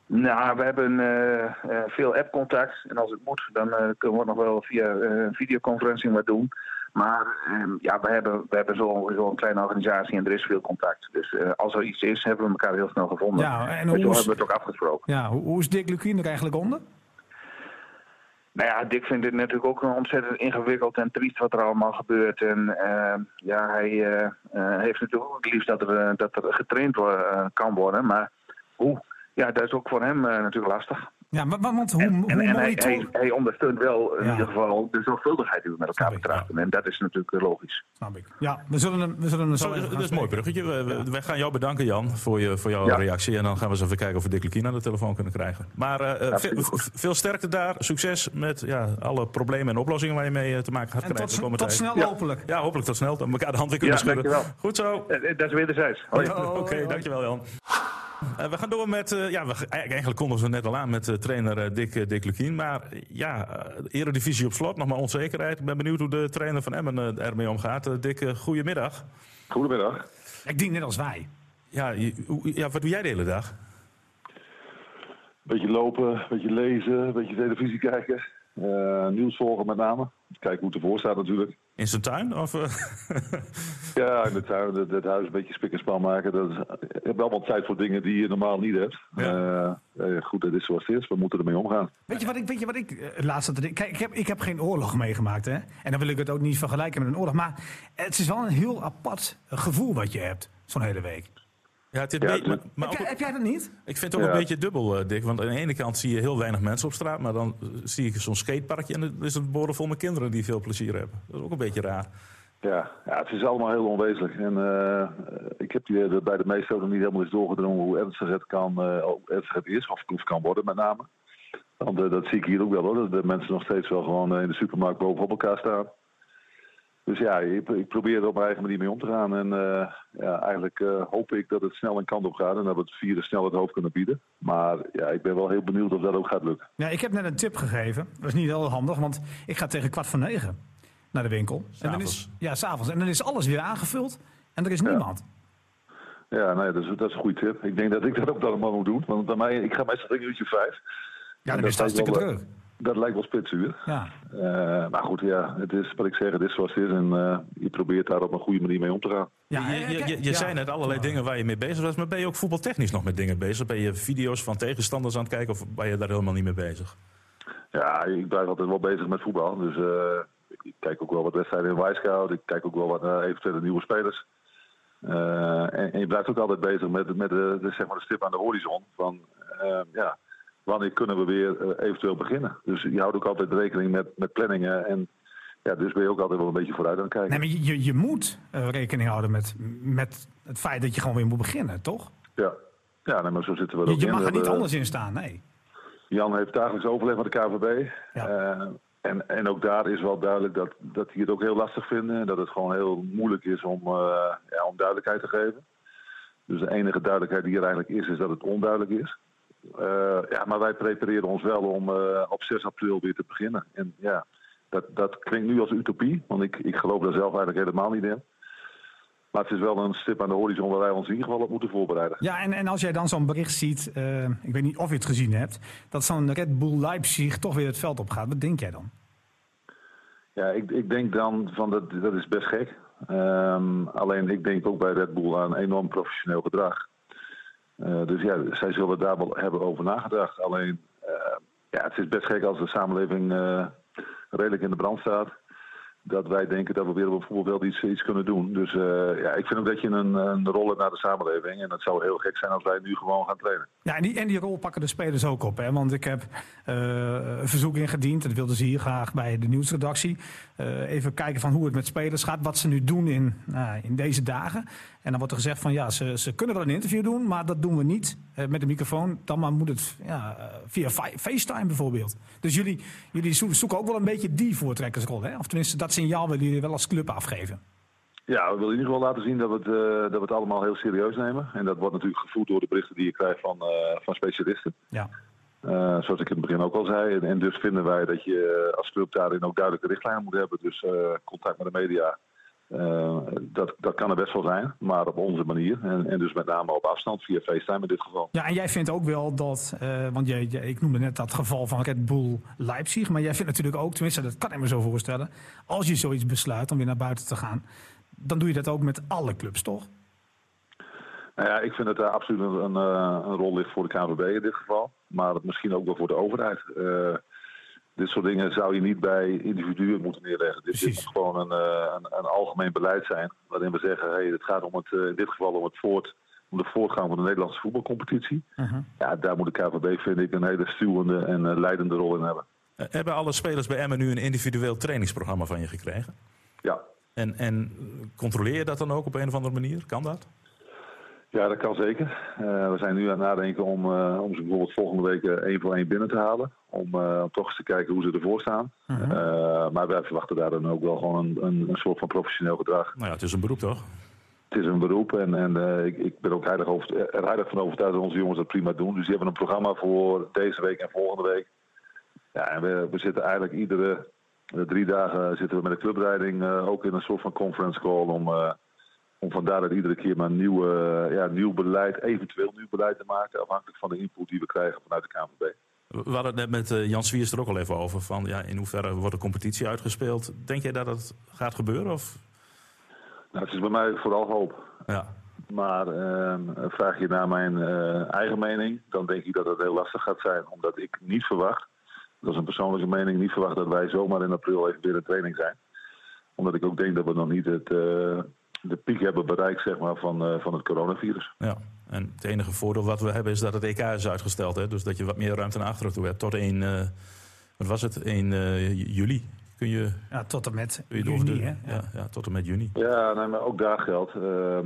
Speaker 5: Nou, we hebben eh, eh, veel app-contact. En als het moet, dan eh, kunnen we nog wel via eh, videoconferencing wat doen. Maar eh, ja, we hebben, we hebben zo'n zo een kleine organisatie en er is veel contact. Dus eh, als er iets is, hebben we elkaar heel snel gevonden.
Speaker 3: Ja, en
Speaker 5: en
Speaker 3: hoe
Speaker 5: zo
Speaker 3: is-
Speaker 5: hebben we het ook afgesproken.
Speaker 3: Ja, hoe, hoe is Dick Lukien er eigenlijk onder?
Speaker 5: Nou ja, Dick vindt het natuurlijk ook ontzettend ingewikkeld en triest wat er allemaal gebeurt. En eh, ja, hij eh, eh, heeft natuurlijk ook het liefst dat er, dat er getraind kan worden. Maar hoe? Ja, dat is ook voor hem natuurlijk lastig.
Speaker 3: Ja, maar, want hoe,
Speaker 5: En,
Speaker 3: hoe
Speaker 5: en, en hij,
Speaker 3: monitor-
Speaker 5: hij, hij ondersteunt wel in
Speaker 3: Ja.
Speaker 5: ieder geval de zorgvuldigheid die we met elkaar betrachten. En dat is natuurlijk eh, logisch.
Speaker 3: Snap ik. Ja, we zullen hem, we zullen hem zo
Speaker 2: dat is een mooi bruggetje. We, we- wij gaan jou bedanken, Jan, voor, je, voor jouw
Speaker 5: Ja.
Speaker 2: reactie. En dan gaan we eens even kijken of we Dick Lukien aan de telefoon kunnen krijgen. Maar eh, eh, veel, sterkte daar. Succes met ja, alle problemen en oplossingen waar je mee eh, te maken gaat
Speaker 3: En
Speaker 2: krijgen
Speaker 3: tot,
Speaker 2: de komende
Speaker 3: tot snel
Speaker 5: Ja.
Speaker 3: hopelijk.
Speaker 2: Ja, hopelijk tot snel. Dat we elkaar de hand weer kunnen
Speaker 5: Ja,
Speaker 2: schudden.
Speaker 5: dankjewel.
Speaker 2: Goed zo.
Speaker 5: Eh, eh, dat is wederzijds.
Speaker 2: Oké, dankjewel Jan. Eh, we gaan door met, eh, ja, we, eigenlijk, eigenlijk kondigen we net al aan met eh, trainer eh, Dick, eh, Dick Lukien. Maar eh, ja, eh, eredivisie op slot, nog maar onzekerheid. Ik ben benieuwd hoe de trainer van Emmen eh, ermee omgaat. Eh, Dick, eh, goedemiddag.
Speaker 6: Goedemiddag.
Speaker 3: Ik denk net als wij.
Speaker 2: Ja, je- ja, wat doe jij de hele dag?
Speaker 6: Beetje lopen, beetje lezen, beetje televisie kijken. Eh, nieuws volgen met name. Kijken hoe het ervoor staat natuurlijk.
Speaker 2: In zijn tuin? Of, eh?
Speaker 6: Ja, in de tuin, het, het huis een beetje spik en span maken. Dat is, je hebt allemaal tijd voor dingen die je normaal niet hebt.
Speaker 2: Ja.
Speaker 6: Eh, eh, goed, dat is zoals het is. We moeten ermee omgaan.
Speaker 3: Weet je wat ik, weet je wat ik laatst had? Kijk, ik heb, ik heb geen oorlog meegemaakt, hè? En dan wil ik het ook niet vergelijken met een oorlog. Maar het is wel een heel apart gevoel wat je hebt, zo'n hele week.
Speaker 2: Ja, het is
Speaker 6: Ja,
Speaker 2: be-
Speaker 6: het-
Speaker 2: maar, maar
Speaker 3: heb, jij, heb jij dat niet?
Speaker 2: ik vind het ook
Speaker 6: Ja.
Speaker 2: een beetje dubbel, eh, Dick. Want aan de ene kant zie je heel weinig mensen op straat. Maar dan eh, zie ik zo'n skateparkje en dan is het boordevol met kinderen die veel plezier hebben. Dat is ook een beetje raar.
Speaker 6: Ja, ja, het is allemaal heel onwezenlijk. En eh, ik heb die, bij de meeste ook nog niet helemaal eens doorgedrongen hoe ernstig het, kan, eh, ernstig het is, of, of kan worden met name. Want dat zie ik hier ook wel hoor, dat de mensen nog steeds wel gewoon in de supermarkt bovenop elkaar staan. Dus ja, ik, ik probeer er op mijn eigen manier mee om te gaan. En eh, ja, eigenlijk eh, hoop ik dat het snel een kant op gaat en dat we het virus snel het hoofd kunnen bieden. Maar ja, ik ben wel heel benieuwd of dat ook gaat lukken.
Speaker 3: Ja, ik heb net een tip gegeven. Dat is niet heel handig, want ik ga tegen kwart voor negen naar de winkel. En dan is, ja, s'avonds. En dan is alles weer aangevuld en er is niemand.
Speaker 6: Ja, nee, dat, is, dat is een goede tip. Ik denk dat ik dat ook allemaal moet doen. Want bij mij, ik ga meestal een uurtje vijf.
Speaker 3: Ja, dan
Speaker 6: dat
Speaker 3: is het
Speaker 6: lijkt
Speaker 3: hartstikke
Speaker 6: wel,
Speaker 3: druk.
Speaker 6: Dat lijkt wel spitsuur.
Speaker 3: Ja.
Speaker 6: Eh, maar goed, ja, het is wat ik zeg, het is zoals het is. En eh, je probeert daar op een goede manier mee om te gaan.
Speaker 3: Ja,
Speaker 2: je je, je, je
Speaker 3: ja.
Speaker 2: zei net allerlei dingen waar je mee bezig was. Maar ben je ook voetbaltechnisch nog met dingen bezig? Ben je video's van tegenstanders aan het kijken of ben je daar helemaal niet mee bezig?
Speaker 6: Ja, ik blijf altijd wel bezig met voetbal. Dus eh, ik, kijk ook wel wat wedstrijden in Wisecout. Ik kijk ook wel wat naar eventuele nieuwe spelers. Eh, en, en je blijft ook altijd bezig met, met de, de, zeg maar de stip aan de horizon. Van, eh, ja, wanneer kunnen we weer eh, eventueel beginnen? Dus je houdt ook altijd rekening met, met planningen. En ja, dus ben je ook altijd wel een beetje vooruit aan het kijken.
Speaker 3: Nee, maar je, je, moet eh, rekening houden met, met het feit dat je gewoon weer moet beginnen, toch?
Speaker 6: Ja, ja nee, maar zo zitten we er
Speaker 3: Je,
Speaker 6: ook
Speaker 3: je mag er niet anders in staan, nee.
Speaker 6: Jan heeft dagelijks overleg met de KVB.
Speaker 3: Ja.
Speaker 6: Eh, en, en ook daar is wel duidelijk dat, dat die het ook heel lastig vinden. En dat het gewoon heel moeilijk is om, ja, om duidelijkheid te geven. Dus de enige duidelijkheid die er eigenlijk is, is dat het onduidelijk is. Uh, ja, maar wij prepareren ons wel om uh, op 6 april weer te beginnen. En ja, dat, dat klinkt nu als utopie, want ik, ik geloof daar zelf eigenlijk helemaal niet in. Maar het is wel een stip aan de horizon waar wij ons in ieder geval op moeten voorbereiden.
Speaker 3: Ja, en, en als jij dan zo'n bericht ziet, uh, ik weet niet of je het gezien hebt, dat zo'n Red Bull Leipzig toch weer het veld op gaat. Wat denk jij dan?
Speaker 6: Ja, ik, ik denk dan van dat, dat is best gek. Um, alleen ik denk ook bij Red Bull aan enorm professioneel gedrag. Uh, dus ja, zij zullen daar wel hebben over nagedacht. Alleen, uh, ja, het is best gek als de samenleving uh, redelijk in de brand staat dat wij denken dat we weer bijvoorbeeld wel iets, iets kunnen doen. Dus uh, ja, ik vind ook dat je een, een rol hebt naar de samenleving. En het zou heel gek zijn als wij nu gewoon gaan trainen.
Speaker 3: Ja, en die, en die rol pakken de spelers ook op. Hè? Want ik heb uh, een verzoek ingediend. Dat wilden ze hier graag bij de nieuwsredactie. Uh, even kijken van hoe het met spelers gaat. Wat ze nu doen in, nou, in deze dagen. En dan wordt er gezegd van ja, ze, ze kunnen wel een interview doen. Maar dat doen we niet met een microfoon. Dan maar moet het ja, via FaceTime bijvoorbeeld. Dus jullie, jullie zoeken ook wel een beetje die voortrekkersrol. Hè? Of tenminste, dat signaal willen jullie wel als club afgeven.
Speaker 6: Ja, we willen in ieder geval laten zien dat we, het, uh, dat we het allemaal heel serieus nemen. En dat wordt natuurlijk gevoed door de berichten die je krijgt van, uh, van specialisten.
Speaker 3: Ja.
Speaker 6: Uh, zoals ik in het begin ook al zei. En, en, dus vinden wij dat je als club daarin ook duidelijke richtlijnen moet hebben. Dus contact met de media. Dat, dat kan er best wel zijn, maar op onze manier. En, en dus met name op afstand, via FaceTime in dit geval.
Speaker 3: Ja, en jij vindt ook wel dat, want jij, jij, ik noemde net dat geval van Red Bull Leipzig. Maar jij vindt natuurlijk ook, tenminste dat kan ik me zo voorstellen. Als je zoiets besluit om weer naar buiten te gaan dan doe je dat ook met alle clubs, toch?
Speaker 6: Nou ja, ik vind dat daar absoluut een, een, een, rol ligt voor de KNVB in dit geval. Maar misschien ook wel voor de overheid. Uh, dit soort dingen zou je niet bij individuen moeten neerleggen. Dit, dit moet gewoon een, een, een, algemeen beleid zijn. Waarin we zeggen, hey, het gaat om het, in dit geval om, het voort, om de voortgang van de Nederlandse voetbalcompetitie. Uh -huh. Ja, daar moet de KNVB, vind ik, een hele stuwende en leidende rol in hebben.
Speaker 2: Hebben alle spelers bij Emmen nu een individueel trainingsprogramma van je gekregen?
Speaker 6: Ja,
Speaker 2: en, en controleer je dat dan ook op een of andere manier? Kan dat?
Speaker 6: Ja, dat kan zeker. Uh, we zijn nu aan het nadenken om, uh, om ze bijvoorbeeld volgende week één voor één binnen te halen. Om uh, toch eens te kijken hoe ze ervoor staan. Uh -huh. maar wij verwachten daar dan ook wel gewoon een, een, een, soort van professioneel gedrag.
Speaker 2: Nou ja, het is een beroep toch?
Speaker 6: Het is een beroep en, en ik, ik, ben ook heilig, over, er heilig van overtuigd dat onze jongens dat prima doen. Dus die hebben een programma voor deze week en volgende week. Ja, en we, we zitten eigenlijk iedere drie dagen zitten we met de clubleiding uh, ook in een soort van conference call om, om van daaruit iedere keer maar nieuw, ja, nieuw beleid, eventueel nieuw beleid te maken, afhankelijk van de input die we krijgen vanuit de KNVB.
Speaker 2: We hadden het net met Jan Swiers er ook al even over. Van, ja, in hoeverre wordt de competitie uitgespeeld? Denk jij dat dat gaat gebeuren? Of?
Speaker 6: Nou, het is bij mij vooral hoop.
Speaker 2: Ja.
Speaker 6: Maar ehm, vraag je naar mijn eigen mening, dan denk ik dat het heel lastig gaat zijn. Omdat ik niet verwacht dat is een persoonlijke mening, niet verwacht dat wij zomaar in april even weer in training zijn. Omdat ik ook denk dat we nog niet het, uh, de piek hebben bereikt zeg maar, van, van het coronavirus.
Speaker 2: Ja, en het enige voordeel wat we hebben is dat het EK is uitgesteld. Hè? Dus dat je wat meer ruimte naar achteren toe hebt. Tot 1, uh, wat was het, 1 juli kun je...
Speaker 3: Ja, tot en met juni,
Speaker 2: de,
Speaker 3: hè?
Speaker 2: Ja, ja, tot en met juni.
Speaker 6: Ja, nee, maar ook daar geldt. Uh,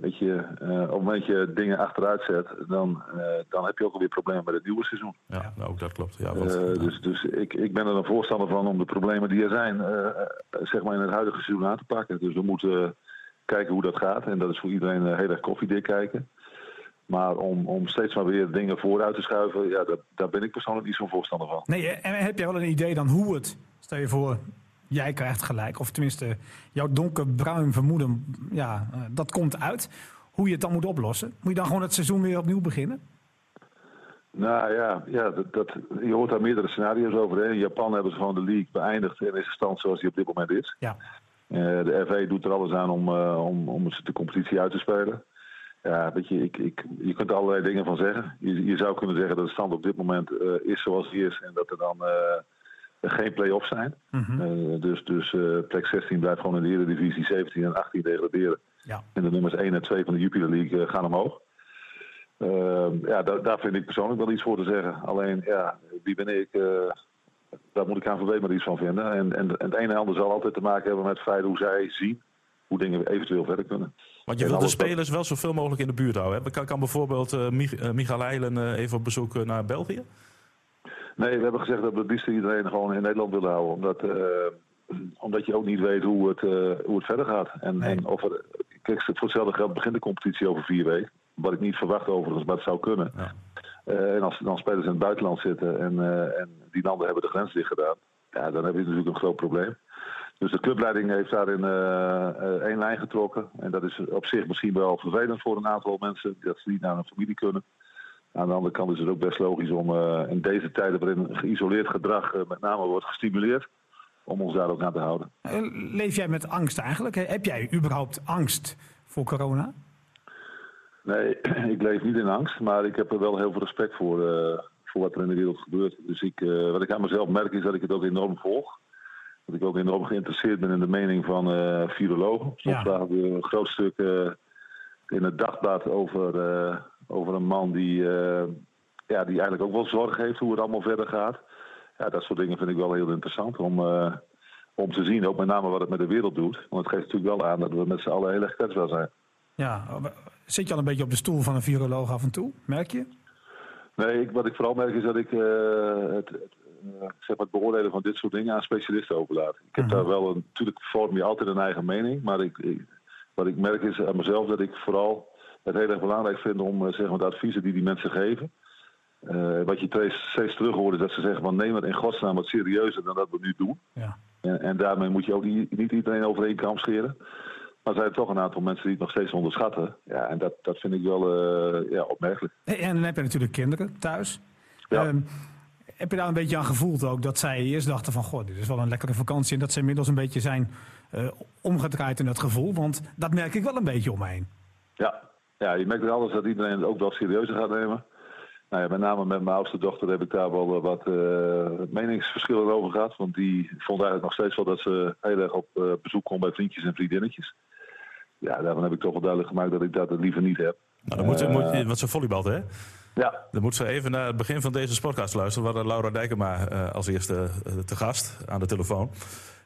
Speaker 6: weet je, uh, op het moment dat je dingen achteruit zet, dan, uh, dan heb je ook alweer problemen met het nieuwe seizoen.
Speaker 2: Ja, nou, ook dat klopt. Ja, want,
Speaker 6: dus dus ik, ik ben er een voorstander van om de problemen die er zijn, zeg maar in het huidige seizoen aan te pakken. Dus we moeten kijken hoe dat gaat. En dat is voor iedereen heel erg koffiedik kijken. Maar om, om steeds maar weer dingen vooruit te schuiven, ja, dat, daar ben ik persoonlijk niet zo'n voorstander van.
Speaker 3: Nee, en heb jij wel een idee dan hoe het, stel je voor, jij krijgt gelijk, of tenminste jouw donkerbruin vermoeden, ja, dat komt uit. Hoe je het dan moet oplossen? Moet je dan gewoon het seizoen weer opnieuw beginnen?
Speaker 6: Nou ja, ja dat, dat, je hoort daar meerdere scenario's over. Hè. In Japan hebben ze gewoon de league beëindigd in deze stand zoals die op dit moment is.
Speaker 3: Ja.
Speaker 6: Uh, de FA doet er alles aan om, uh, om, om de competitie uit te spelen. Ja, weet je, ik, ik, je kunt er allerlei dingen van zeggen. Je, je zou kunnen zeggen dat de stand op dit moment uh, is zoals die is en dat er dan geen play-offs zijn.
Speaker 3: Mm
Speaker 6: -hmm. dus dus plek 16 blijft gewoon in de Eredivisie, 17 en 18 degraderen.
Speaker 3: Ja.
Speaker 6: En de nummers 1 en 2 van de Jupiler League gaan omhoog. ja, daar, daar vind ik persoonlijk wel iets voor te zeggen. Alleen, ja, wie ben ik? daar moet ik KNVB maar iets van vinden. En, en, en het een en ander zal altijd te maken hebben met het feit hoe zij zien hoe dingen eventueel verder kunnen.
Speaker 2: Want je wilt de spelers wel zoveel mogelijk in de buurt houden. Kan, kan bijvoorbeeld uh, Mich uh, Michael Eilen uh, even op bezoek naar België?
Speaker 6: Nee, we hebben gezegd dat we het liefst iedereen gewoon in Nederland willen houden. Omdat, eh, omdat je ook niet weet hoe het, eh, hoe het verder gaat. En,
Speaker 3: Nee.
Speaker 6: en of er, kijk, voor hetzelfde geld begint de competitie over vier weken. Wat ik niet verwacht overigens, maar het zou kunnen.
Speaker 2: Ja.
Speaker 6: Eh, en als dan spelers in het buitenland zitten en, eh, en die landen hebben de grens dicht gedaan. Ja, dan heb je natuurlijk een groot probleem. Dus de clubleiding heeft daarin eh, één lijn getrokken. En dat is op zich misschien wel vervelend voor een aantal mensen. Dat ze niet naar hun familie kunnen. Aan de andere kant is het ook best logisch om eh, in deze tijden waarin geïsoleerd gedrag met name wordt gestimuleerd. Om ons daar ook aan te houden.
Speaker 3: Leef jij met angst eigenlijk? Heb jij überhaupt angst voor corona?
Speaker 6: Nee, ik leef niet in angst, maar ik heb er wel heel veel respect voor, voor wat er in de wereld gebeurt. Dus ik, wat ik aan mezelf merk is dat ik het ook enorm volg. Dat ik ook enorm geïnteresseerd ben in de mening van eh virologen. Soms
Speaker 3: Ja.
Speaker 6: we een groot stuk eh, in het dagblad over, eh, over een man die, ja, die eigenlijk ook wel zorg heeft hoe het allemaal verder gaat. Ja, dat soort dingen vind ik wel heel interessant om, om te zien, ook met name wat het met de wereld doet. Want het geeft natuurlijk wel aan dat we met z'n allen heel erg kwetsbaar zijn.
Speaker 3: Ja, zit je al een beetje op de stoel van een viroloog af en toe? Merk je?
Speaker 6: Nee, ik, wat ik vooral merk is dat ik het, zeg maar het beoordelen van dit soort dingen aan specialisten overlaat. Ik heb
Speaker 3: Mhm.
Speaker 6: daar wel een, natuurlijk vorm je altijd een eigen mening, maar ik, ik- wat ik merk is aan mezelf dat ik vooral het heel erg belangrijk vind om eh, zeg maar, de adviezen die die mensen geven. eh, wat je steeds, terug hoort is dat ze zeggen van neem het in godsnaam wat serieuzer dan dat we nu doen.
Speaker 3: Ja.
Speaker 6: En, en daarmee moet je ook niet, niet iedereen over één kam scheren. Maar er zijn toch een aantal mensen die het nog steeds onderschatten. Ja, en dat, dat vind ik wel eh, ja, opmerkelijk.
Speaker 3: En dan heb je natuurlijk kinderen thuis.
Speaker 6: Ja.
Speaker 3: Ehm, heb je daar een beetje aan gevoeld ook dat zij eerst dachten van... goh, dit is wel een lekkere vakantie... en dat ze inmiddels een beetje zijn eh, omgedraaid in dat gevoel? Want dat merk ik wel een beetje om me heen.
Speaker 6: Ja. ja, je merkt er alles dat iedereen het ook wel serieuzer gaat nemen. Nou ja, met name met mijn oudste dochter heb ik daar wel eh, wat eh, meningsverschillen over gehad. Want die vond eigenlijk nog steeds wel dat ze heel erg op eh, bezoek kon bij vriendjes en vriendinnetjes. Ja, daarvan heb ik toch wel duidelijk gemaakt dat ik dat liever niet heb.
Speaker 2: Nou, dan moet, moet, want ze volleybalt, hè?
Speaker 6: Ja,
Speaker 2: Dan moet ze even naar het begin van deze podcast luisteren. Waar Laura Dijkema eh, als eerste eh, te gast aan de telefoon.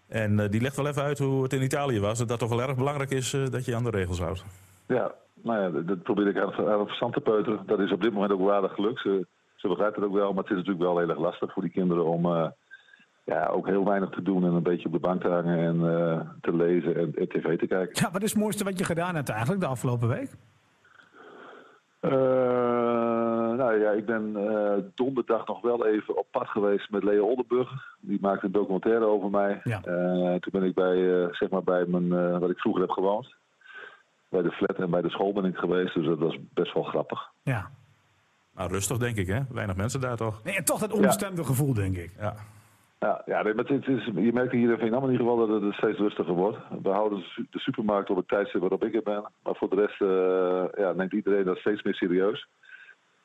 Speaker 2: En eh, die legt wel even uit hoe het in Italië was. En dat toch wel erg belangrijk is eh, dat je je aan de regels houdt.
Speaker 6: ja. Nou ja, dat- dat probeer ik aan het, aan het verstand te peuteren. Dat is op dit moment ook wel aardig gelukt. Ze, ze begrijpt het ook wel, maar het is natuurlijk wel heel erg lastig voor die kinderen om eh, ja, ook heel weinig te doen en een beetje op de bank te hangen en eh, te lezen en, en tv te kijken.
Speaker 3: Ja, wat is het mooiste wat je gedaan hebt eigenlijk de afgelopen week?
Speaker 6: Eh, nou ja, ik ben eh, donderdag nog wel even op pad geweest met Leo Oldenburger. Die maakte een documentaire over mij.
Speaker 3: Ja.
Speaker 6: Eh, toen ben ik bij, eh, zeg maar bij mijn, eh, wat ik vroeger heb gewoond. Bij de flat en bij de school ben ik geweest, dus dat was best wel grappig.
Speaker 3: Ja.
Speaker 2: Nou, rustig denk ik, hè? Weinig mensen daar toch?
Speaker 3: Nee, en toch dat onbestemde gevoel, denk ik.
Speaker 2: Ja.
Speaker 6: Ja, ja nee, maar het is, je merkt hier in Vietnam in ieder geval dat het steeds rustiger wordt. We houden de su- de supermarkt op het tijdstip waarop ik er ben. Maar voor de rest eh, ja, neemt iedereen dat steeds meer serieus.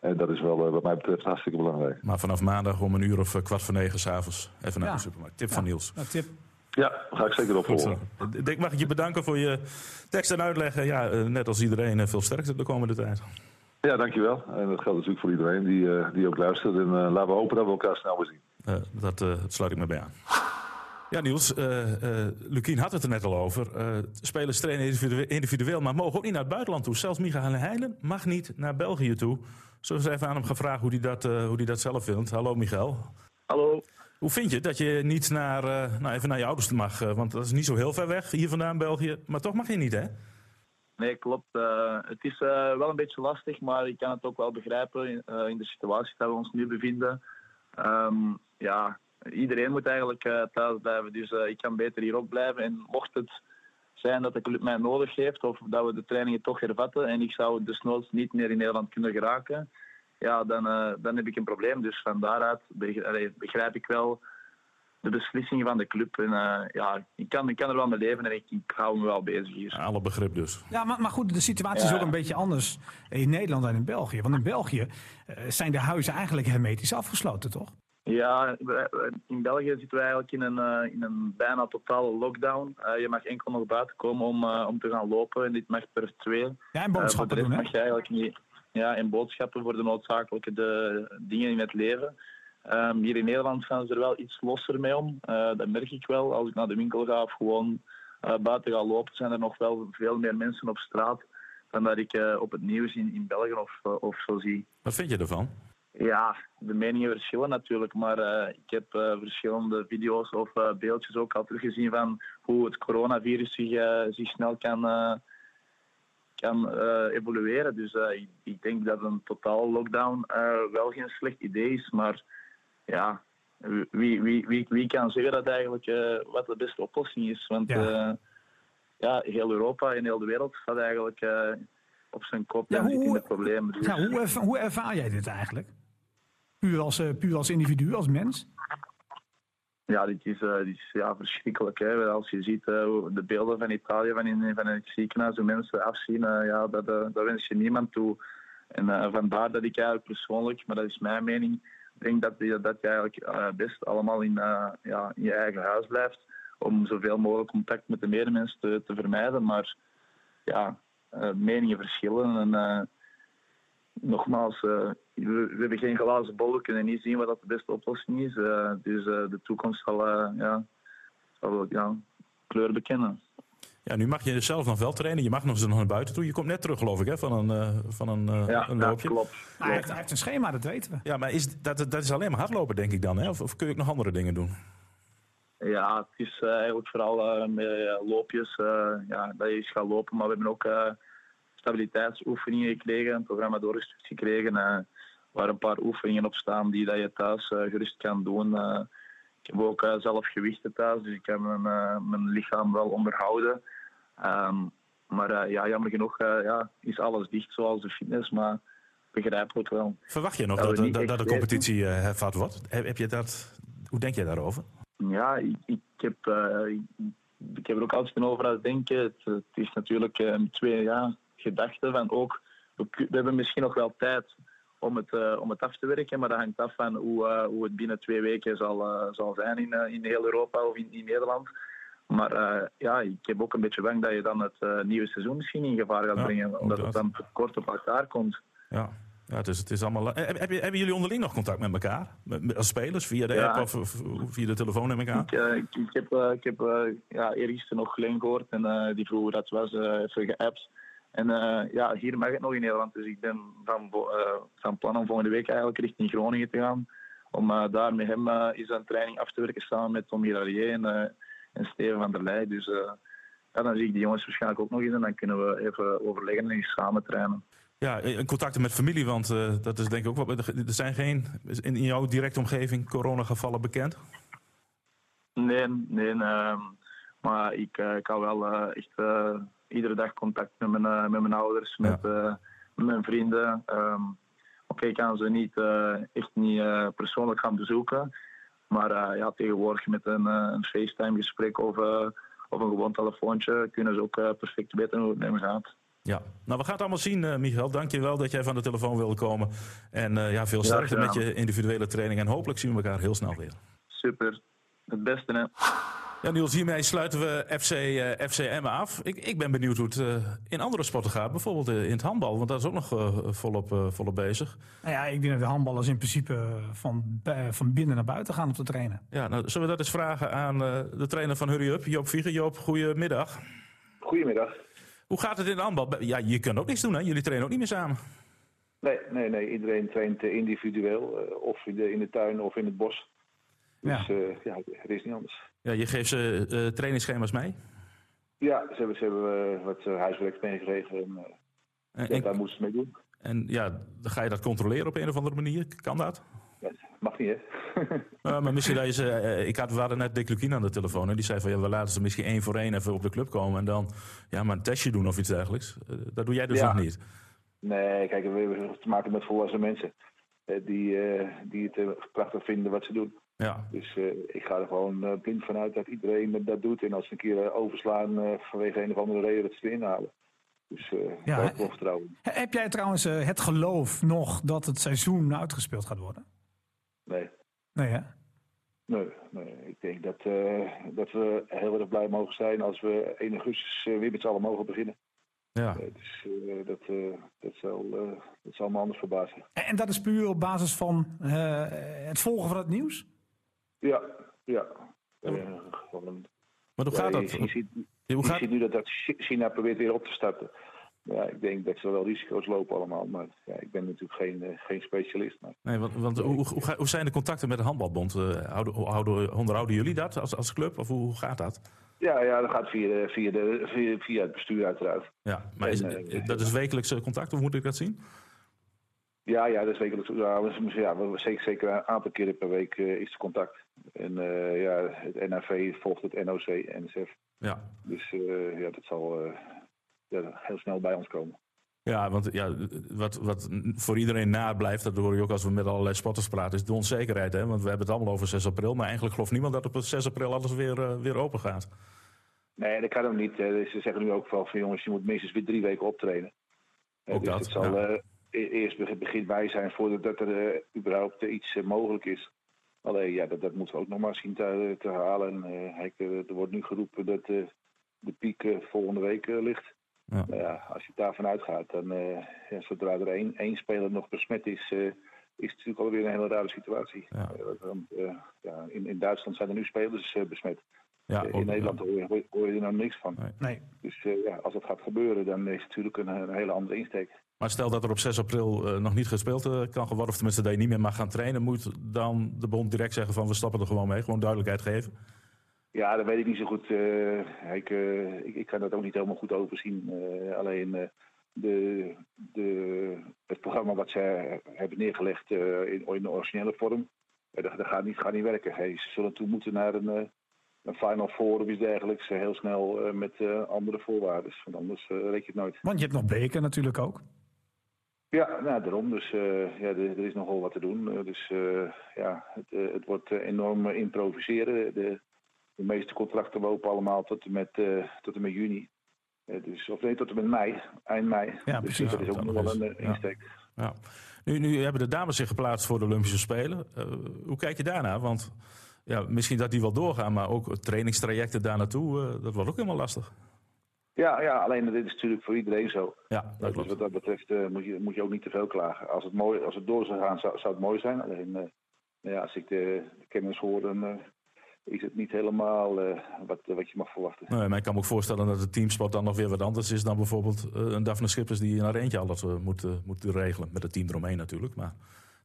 Speaker 6: En dat is wel eh, wat mij betreft hartstikke belangrijk.
Speaker 2: Maar vanaf maandag om een uur of eh, kwart voor negen s'avonds even naar
Speaker 3: Ja.
Speaker 2: de supermarkt. Tip van Niels.
Speaker 3: Nou, tip.
Speaker 6: Ja, ga ik zeker opvolgen.
Speaker 2: Ik mag ik je bedanken voor je tekst en uitleg. Ja, eh, net als iedereen, veel sterkte de komende tijd.
Speaker 6: Ja, dankjewel. En dat geldt natuurlijk voor iedereen die, eh, die ook luistert. En eh, laten we hopen dat we elkaar snel weer zien.
Speaker 2: Eh, dat, eh, dat sluit ik me bij aan. Ja, Niels, eh Lukien had het er net al over. Eh, spelers trainen individu- individueel, maar mogen ook niet naar het buitenland toe. Zelfs Michael Heijnen mag niet naar België toe. Zullen we eens even aan hem gaan vragen hoe hij dat, hoe hij dat zelf vindt? Hallo Michael.
Speaker 5: Hallo.
Speaker 2: Hoe vind je dat je niet naar, nou even naar je ouders mag? want dat is niet zo heel ver weg, hier vandaan België. Maar toch mag je niet, hè?
Speaker 5: Nee, klopt. Het is wel een beetje lastig, maar ik kan het ook wel begrijpen in, in de situatie dat we ons nu bevinden. Ehm, ja, iedereen moet eigenlijk eh, thuis blijven, dus eh, ik kan beter hierop blijven. En mocht het zijn dat de club mij nodig heeft of dat we de trainingen toch hervatten en ik zou desnoods niet meer in Nederland kunnen geraken, ja, dan, eh, dan heb ik een probleem. Dus van daaruit begrijp ik wel de beslissingen van de club. En eh, ja, ik kan, ik kan er wel mee leven en ik, ik hou me wel bezig hier.
Speaker 2: Alle begrip dus.
Speaker 3: Ja, maar, maar goed, de situatie is ook een beetje anders in Nederland dan in België. Want in België zijn de huizen eigenlijk hermetisch afgesloten, toch?
Speaker 5: Ja, in België zitten we eigenlijk in een, eh, in een bijna totale lockdown. Eh, je mag enkel nog buiten komen om, eh, om te gaan lopen en dit mag per twee.
Speaker 3: Ja, en
Speaker 5: voor
Speaker 3: boodschappen doen, hè?
Speaker 5: mag je eigenlijk niet. Ja, en boodschappen voor de noodzakelijke de, dingen in het leven. Ehm, hier in Nederland gaan ze er wel iets losser mee om. Eh, dat merk ik wel. Als ik naar de winkel ga of gewoon eh, buiten ga lopen, zijn er nog wel veel meer mensen op straat dan dat ik eh, op het nieuws in, in België of, of zo zie.
Speaker 2: Wat vind je ervan?
Speaker 5: Ja, de meningen verschillen natuurlijk, maar eh, ik heb eh, verschillende video's of eh, beeldjes ook al teruggezien van hoe het coronavirus zich, zich snel kan, kan evolueren. Dus ik, ik denk dat een totaal lockdown wel geen slecht idee is, maar ja, wie, wie, wie, wie kan zeggen dat eigenlijk wat de beste oplossing is? Want
Speaker 3: Ja.
Speaker 5: ja, heel Europa en heel de wereld gaat eigenlijk op zijn kop
Speaker 3: Ja,
Speaker 5: en zit in
Speaker 3: hoe-
Speaker 5: de problemen. Dus-
Speaker 3: Ja, hoe, erva- hoe ervaar jij dit eigenlijk? Puur als, eh, als individu, als mens?
Speaker 5: Ja, dit is, eh, is ja, verschrikkelijk. Hè. Als je ziet eh, de beelden van Italië, van in, van het ziekenhuis, hoe mensen afzien, ja, dat, dat wens je niemand toe. En vandaar dat ik eigenlijk persoonlijk, maar dat is mijn mening, denk dat je, dat je eigenlijk best allemaal in, ja, in je eigen huis blijft. Om zoveel mogelijk contact met de medemens te, te vermijden. Maar ja, meningen verschillen. En nogmaals, we, we hebben geen glazen bol, we kunnen niet zien wat dat de beste oplossing is. Eh, dus eh, de toekomst zal, eh, ja, zal ja, kleur bekennen.
Speaker 2: Ja, nu mag je zelf nog wel trainen. Je mag nog eens nog naar buiten toe. Je komt net terug, geloof ik, hè, van een, eh, van een, eh,
Speaker 5: Ja,
Speaker 2: een
Speaker 5: ja,
Speaker 2: loopje.
Speaker 5: klopt.
Speaker 3: Hij,
Speaker 5: klopt.
Speaker 3: heeft, hij heeft een schema, dat weten we.
Speaker 2: Ja, maar is, dat, dat is alleen maar hardlopen, denk ik dan. Hè? Of, of kun je ook nog andere dingen doen?
Speaker 5: Ja, het is eh, eigenlijk vooral eh, met loopjes. eh, ja, dat je eens gaat lopen. Maar we hebben ook eh, stabiliteitsoefeningen gekregen, een programma doorgestuurd gekregen. Waar een paar oefeningen op staan die dat je thuis eh, gerust kan doen. Eh, ik heb ook eh, zelf gewichten thuis, dus ik heb mijn, mijn lichaam wel onderhouden. Ehm, maar ja, jammer genoeg ja, is alles dicht, zoals de fitness. Maar begrijpelijk wel.
Speaker 2: Verwacht je nog dat, dat, dat de competitie eh, hervat wordt? Heb, heb je dat, hoe denk jij daarover?
Speaker 5: Ja, ik, ik, heb, ik, heb er ook altijd over aan het denken. Het, het is natuurlijk eh, twee ja, gedachten van ook, we hebben misschien nog wel tijd om het, eh, om het af te werken, maar dat hangt af van hoe, eh, hoe het binnen twee weken zal, eh, zal zijn in, in heel Europa of in, in Nederland. Maar ja, ik heb ook een beetje bang dat je dan het nieuwe seizoen misschien in gevaar gaat
Speaker 2: Ja,
Speaker 5: brengen, omdat het dan te kort op elkaar komt.
Speaker 2: Ja, ja het, is, het is allemaal... Heb, heb je, hebben jullie onderling nog contact met elkaar? Met, met- als spelers, via de
Speaker 5: Ja.
Speaker 2: app of, of via de telefoon ik aan?
Speaker 5: Ik, ik, ik heb, ik heb ja, eergisteren nog Glenn gehoord en die vroeg hoe dat was, even geappt. En eh, ja, hier mag het nog in Nederland, dus ik ben van, eh, van plan om volgende week eigenlijk richting Groningen te gaan. Om eh, daar met hem eens een training af te werken samen met Tom Hirarier en, en Steven van der Leij. Dus ja, dan zie ik die jongens waarschijnlijk ook nog eens en dan kunnen we even overleggen en eens samen trainen.
Speaker 2: Ja, in contacten met familie, want dat is denk ik ook wat. Er zijn geen in in jouw directe omgeving coronagevallen bekend.
Speaker 5: Nee, nee. ehm, maar ik, ik hou wel echt iedere dag contact met mijn, eh, met mijn ouders, met, eh, met mijn vrienden. Ehm, Oké, ik kan ze niet, eh, echt niet persoonlijk gaan bezoeken. Maar ja, tegenwoordig met een, een FaceTime-gesprek of, of een gewoon telefoontje kunnen ze ook perfect weten hoe het met me gaat.
Speaker 2: Ja, nou we gaan het allemaal zien, eh Michael. Dank je wel dat jij van de telefoon wilde komen. En ja, veel sterkte met je individuele training. En hopelijk zien we elkaar heel snel weer.
Speaker 5: Super. Het beste, hè.
Speaker 2: Ja, Niels, hiermee sluiten we FC, eh FCM af. Ik, ik ben benieuwd hoe het eh, in andere sporten gaat. Bijvoorbeeld eh, in het handbal, want dat is ook nog volop, eh, volop bezig.
Speaker 3: Nou ja, ik denk dat de handballers in principe van, van binnen naar buiten gaan om te trainen.
Speaker 2: Ja, nou, zullen we dat eens vragen aan eh, de trainer van Hurry Up, Joop Vieger. Joop, goedemiddag.
Speaker 7: Goedemiddag.
Speaker 2: Hoe gaat het in de handbal? Ja, je kunt ook niks doen, hè? Jullie trainen ook niet meer samen.
Speaker 7: Nee, nee, nee. Iedereen traint individueel. eh, of in de, in de tuin of in het bos. Dus
Speaker 3: Ja.
Speaker 7: ja, ja het is niet anders.
Speaker 2: Ja, je geeft ze eh trainingsschema's mee.
Speaker 7: Ja, ze hebben, ze hebben eh, wat eh, huiswerk meegekregen. En, eh,
Speaker 2: En,
Speaker 7: ja,
Speaker 2: en,
Speaker 7: daar moeten ze mee doen.
Speaker 2: en ja, dan ga je dat controleren op een of andere manier. Kan dat?
Speaker 7: Ja, mag niet, hè?
Speaker 2: Maar misschien dat je ze, eh, ik had, we hadden net Dick Lukien aan de telefoon. En die zei van ja, we laten ze misschien één voor één even op de club komen. En dan ja, maar een testje doen of iets dergelijks. Eh, dat doe jij dus
Speaker 7: Ja.
Speaker 2: nog niet.
Speaker 7: nee, kijk, we hebben te maken met volwassen mensen. eh, die, eh, die het eh, prachtig vinden wat ze doen.
Speaker 2: Ja,
Speaker 7: Dus eh, ik ga er gewoon eh, blind vanuit dat iedereen dat doet. En als ze een keer eh, overslaan eh, vanwege een of andere reden dat ze erin halen. Dus eh
Speaker 3: Ja,
Speaker 7: wel vertrouwen.
Speaker 3: Heb jij trouwens eh, het geloof nog dat het seizoen uitgespeeld gaat worden?
Speaker 7: Nee.
Speaker 3: Nee, hè?
Speaker 7: Nee, nee, ik denk dat, eh, dat we heel erg blij mogen zijn als we 1 augustus eh, weer met z'n allen mogen beginnen.
Speaker 2: ja.
Speaker 7: Eh, dus eh, dat, eh, dat, zal, eh, dat zal me anders verbazen.
Speaker 3: En, en dat is puur op basis van eh, het volgen van het nieuws?
Speaker 7: Ja, ja. Gewoon,
Speaker 2: Maar hoe
Speaker 7: ja,
Speaker 2: gaat dat?
Speaker 7: Je, ziet,
Speaker 2: Hoe
Speaker 7: je
Speaker 2: gaat,
Speaker 7: ziet nu dat, dat Chi- China probeert weer op te starten. ja, ik denk dat ze wel risico's lopen allemaal. Maar ja, ik ben natuurlijk geen, eh, geen specialist. Maar...
Speaker 2: Nee, want, want hoe, hoe, hoe zijn de contacten met de handbalbond? Eh, houden, houden, onderhouden jullie dat als, als club? Of hoe, hoe gaat dat?
Speaker 7: Ja, ja, dat gaat via, de, via, de, via, via het bestuur uiteraard.
Speaker 2: Ja, maar is,
Speaker 7: En, eh,
Speaker 2: dat is wekelijkse contact, of moet ik dat zien?
Speaker 7: Ja, ja, dat is wekelijks. Ja, we- ja, we- zeker, zeker een aantal keren per week eh, is er contact. En eh, ja, het NAV volgt het NOC, NSF.
Speaker 2: Ja.
Speaker 7: Dus eh, ja, dat zal ja, heel snel bij ons komen.
Speaker 2: Ja, want ja, wat, wat voor iedereen nablijft, dat hoor je ook als we met allerlei spotters praten, is de onzekerheid. Hè? Want we hebben het allemaal over 6 april, maar eigenlijk gelooft niemand dat op 6 april alles weer, weer open gaat.
Speaker 7: Nee, dat kan ook niet. hè. Ze zeggen nu ook wel van jongens, je moet minstens weer drie weken optrainen. Eh,
Speaker 2: Ook
Speaker 7: dus
Speaker 2: dat,
Speaker 7: het zal
Speaker 2: ja.
Speaker 7: E- eerst be- begin bij zijn voordat dat er eh, überhaupt iets eh, mogelijk is. Alleen ja, dat, dat moeten we ook nog maar zien te, te halen. En, eh, eh, er wordt nu geroepen dat eh, de piek volgende week ligt.
Speaker 2: Ja.
Speaker 7: Nou ja, als je daarvan uitgaat, dan eh, ja, zodra er één, één speler nog besmet is, eh, is het natuurlijk alweer een hele rare situatie.
Speaker 2: Ja.
Speaker 7: Want, eh, ja, in, in Duitsland zijn er nu spelers besmet.
Speaker 2: Ja, ook-
Speaker 7: in Nederland
Speaker 2: ja.
Speaker 7: hoor je, hoor, er nou niks van.
Speaker 2: Nee.
Speaker 3: Nee.
Speaker 7: Dus eh, ja, als dat gaat gebeuren, dan is het natuurlijk een, een hele andere insteek.
Speaker 2: Maar stel dat er op 6 april eh, nog niet gespeeld eh, kan worden, of tenminste dat je niet meer mag gaan trainen, moet dan de bond direct zeggen van we stappen er gewoon mee, gewoon duidelijkheid geven?
Speaker 7: Ja, dat weet ik niet zo goed. eh, ik, eh, ik, ik kan dat ook niet helemaal goed overzien. Eh, alleen eh, de, de, het programma wat zij hebben neergelegd eh, in, in de originele vorm, dat, dat gaat, niet, gaat niet werken. Hey, ze zullen toe moeten naar een, eh, een Final Four of iets dergelijks. heel snel eh, met eh, andere voorwaarden. Want anders eh red je het nooit.
Speaker 3: Want je hebt nog beker natuurlijk ook.
Speaker 7: Ja, nou, daarom. Dus eh, ja, er, er is nogal wat te doen. Eh, dus eh, ja, het, het wordt enorm improviseren. De, de meeste contracten lopen allemaal tot en met, tot en met juni. Dus, of nee, tot en met mei, eind mei.
Speaker 3: Ja,
Speaker 7: dus
Speaker 3: precies.
Speaker 7: dat is ook nog wel een
Speaker 2: Ja.
Speaker 7: insteek.
Speaker 2: Ja. Nu, nu hebben de dames zich geplaatst voor de Olympische Spelen. Hoe kijk je daarnaar? Want ja, misschien dat die wel doorgaan, maar ook trainingstrajecten daar naartoe, dat wordt ook helemaal lastig.
Speaker 7: Ja, ja, alleen dit is natuurlijk voor iedereen zo.
Speaker 2: Ja, dat
Speaker 7: dus
Speaker 2: klopt.
Speaker 7: wat dat betreft eh, moet, je, moet je ook niet te veel klagen. Als het, mooi, als het door zou gaan, zou, zou het mooi zijn. Alleen eh, nou ja, als ik de, de kennis hoor, dan eh, is het niet helemaal wat, wat je mag verwachten.
Speaker 2: Nee, maar ik kan me ook voorstellen dat de teamsport dan nog weer wat anders is dan bijvoorbeeld een Daphne Schippers die in haar eentje alles moet, moet regelen. Met het team eromheen natuurlijk, maar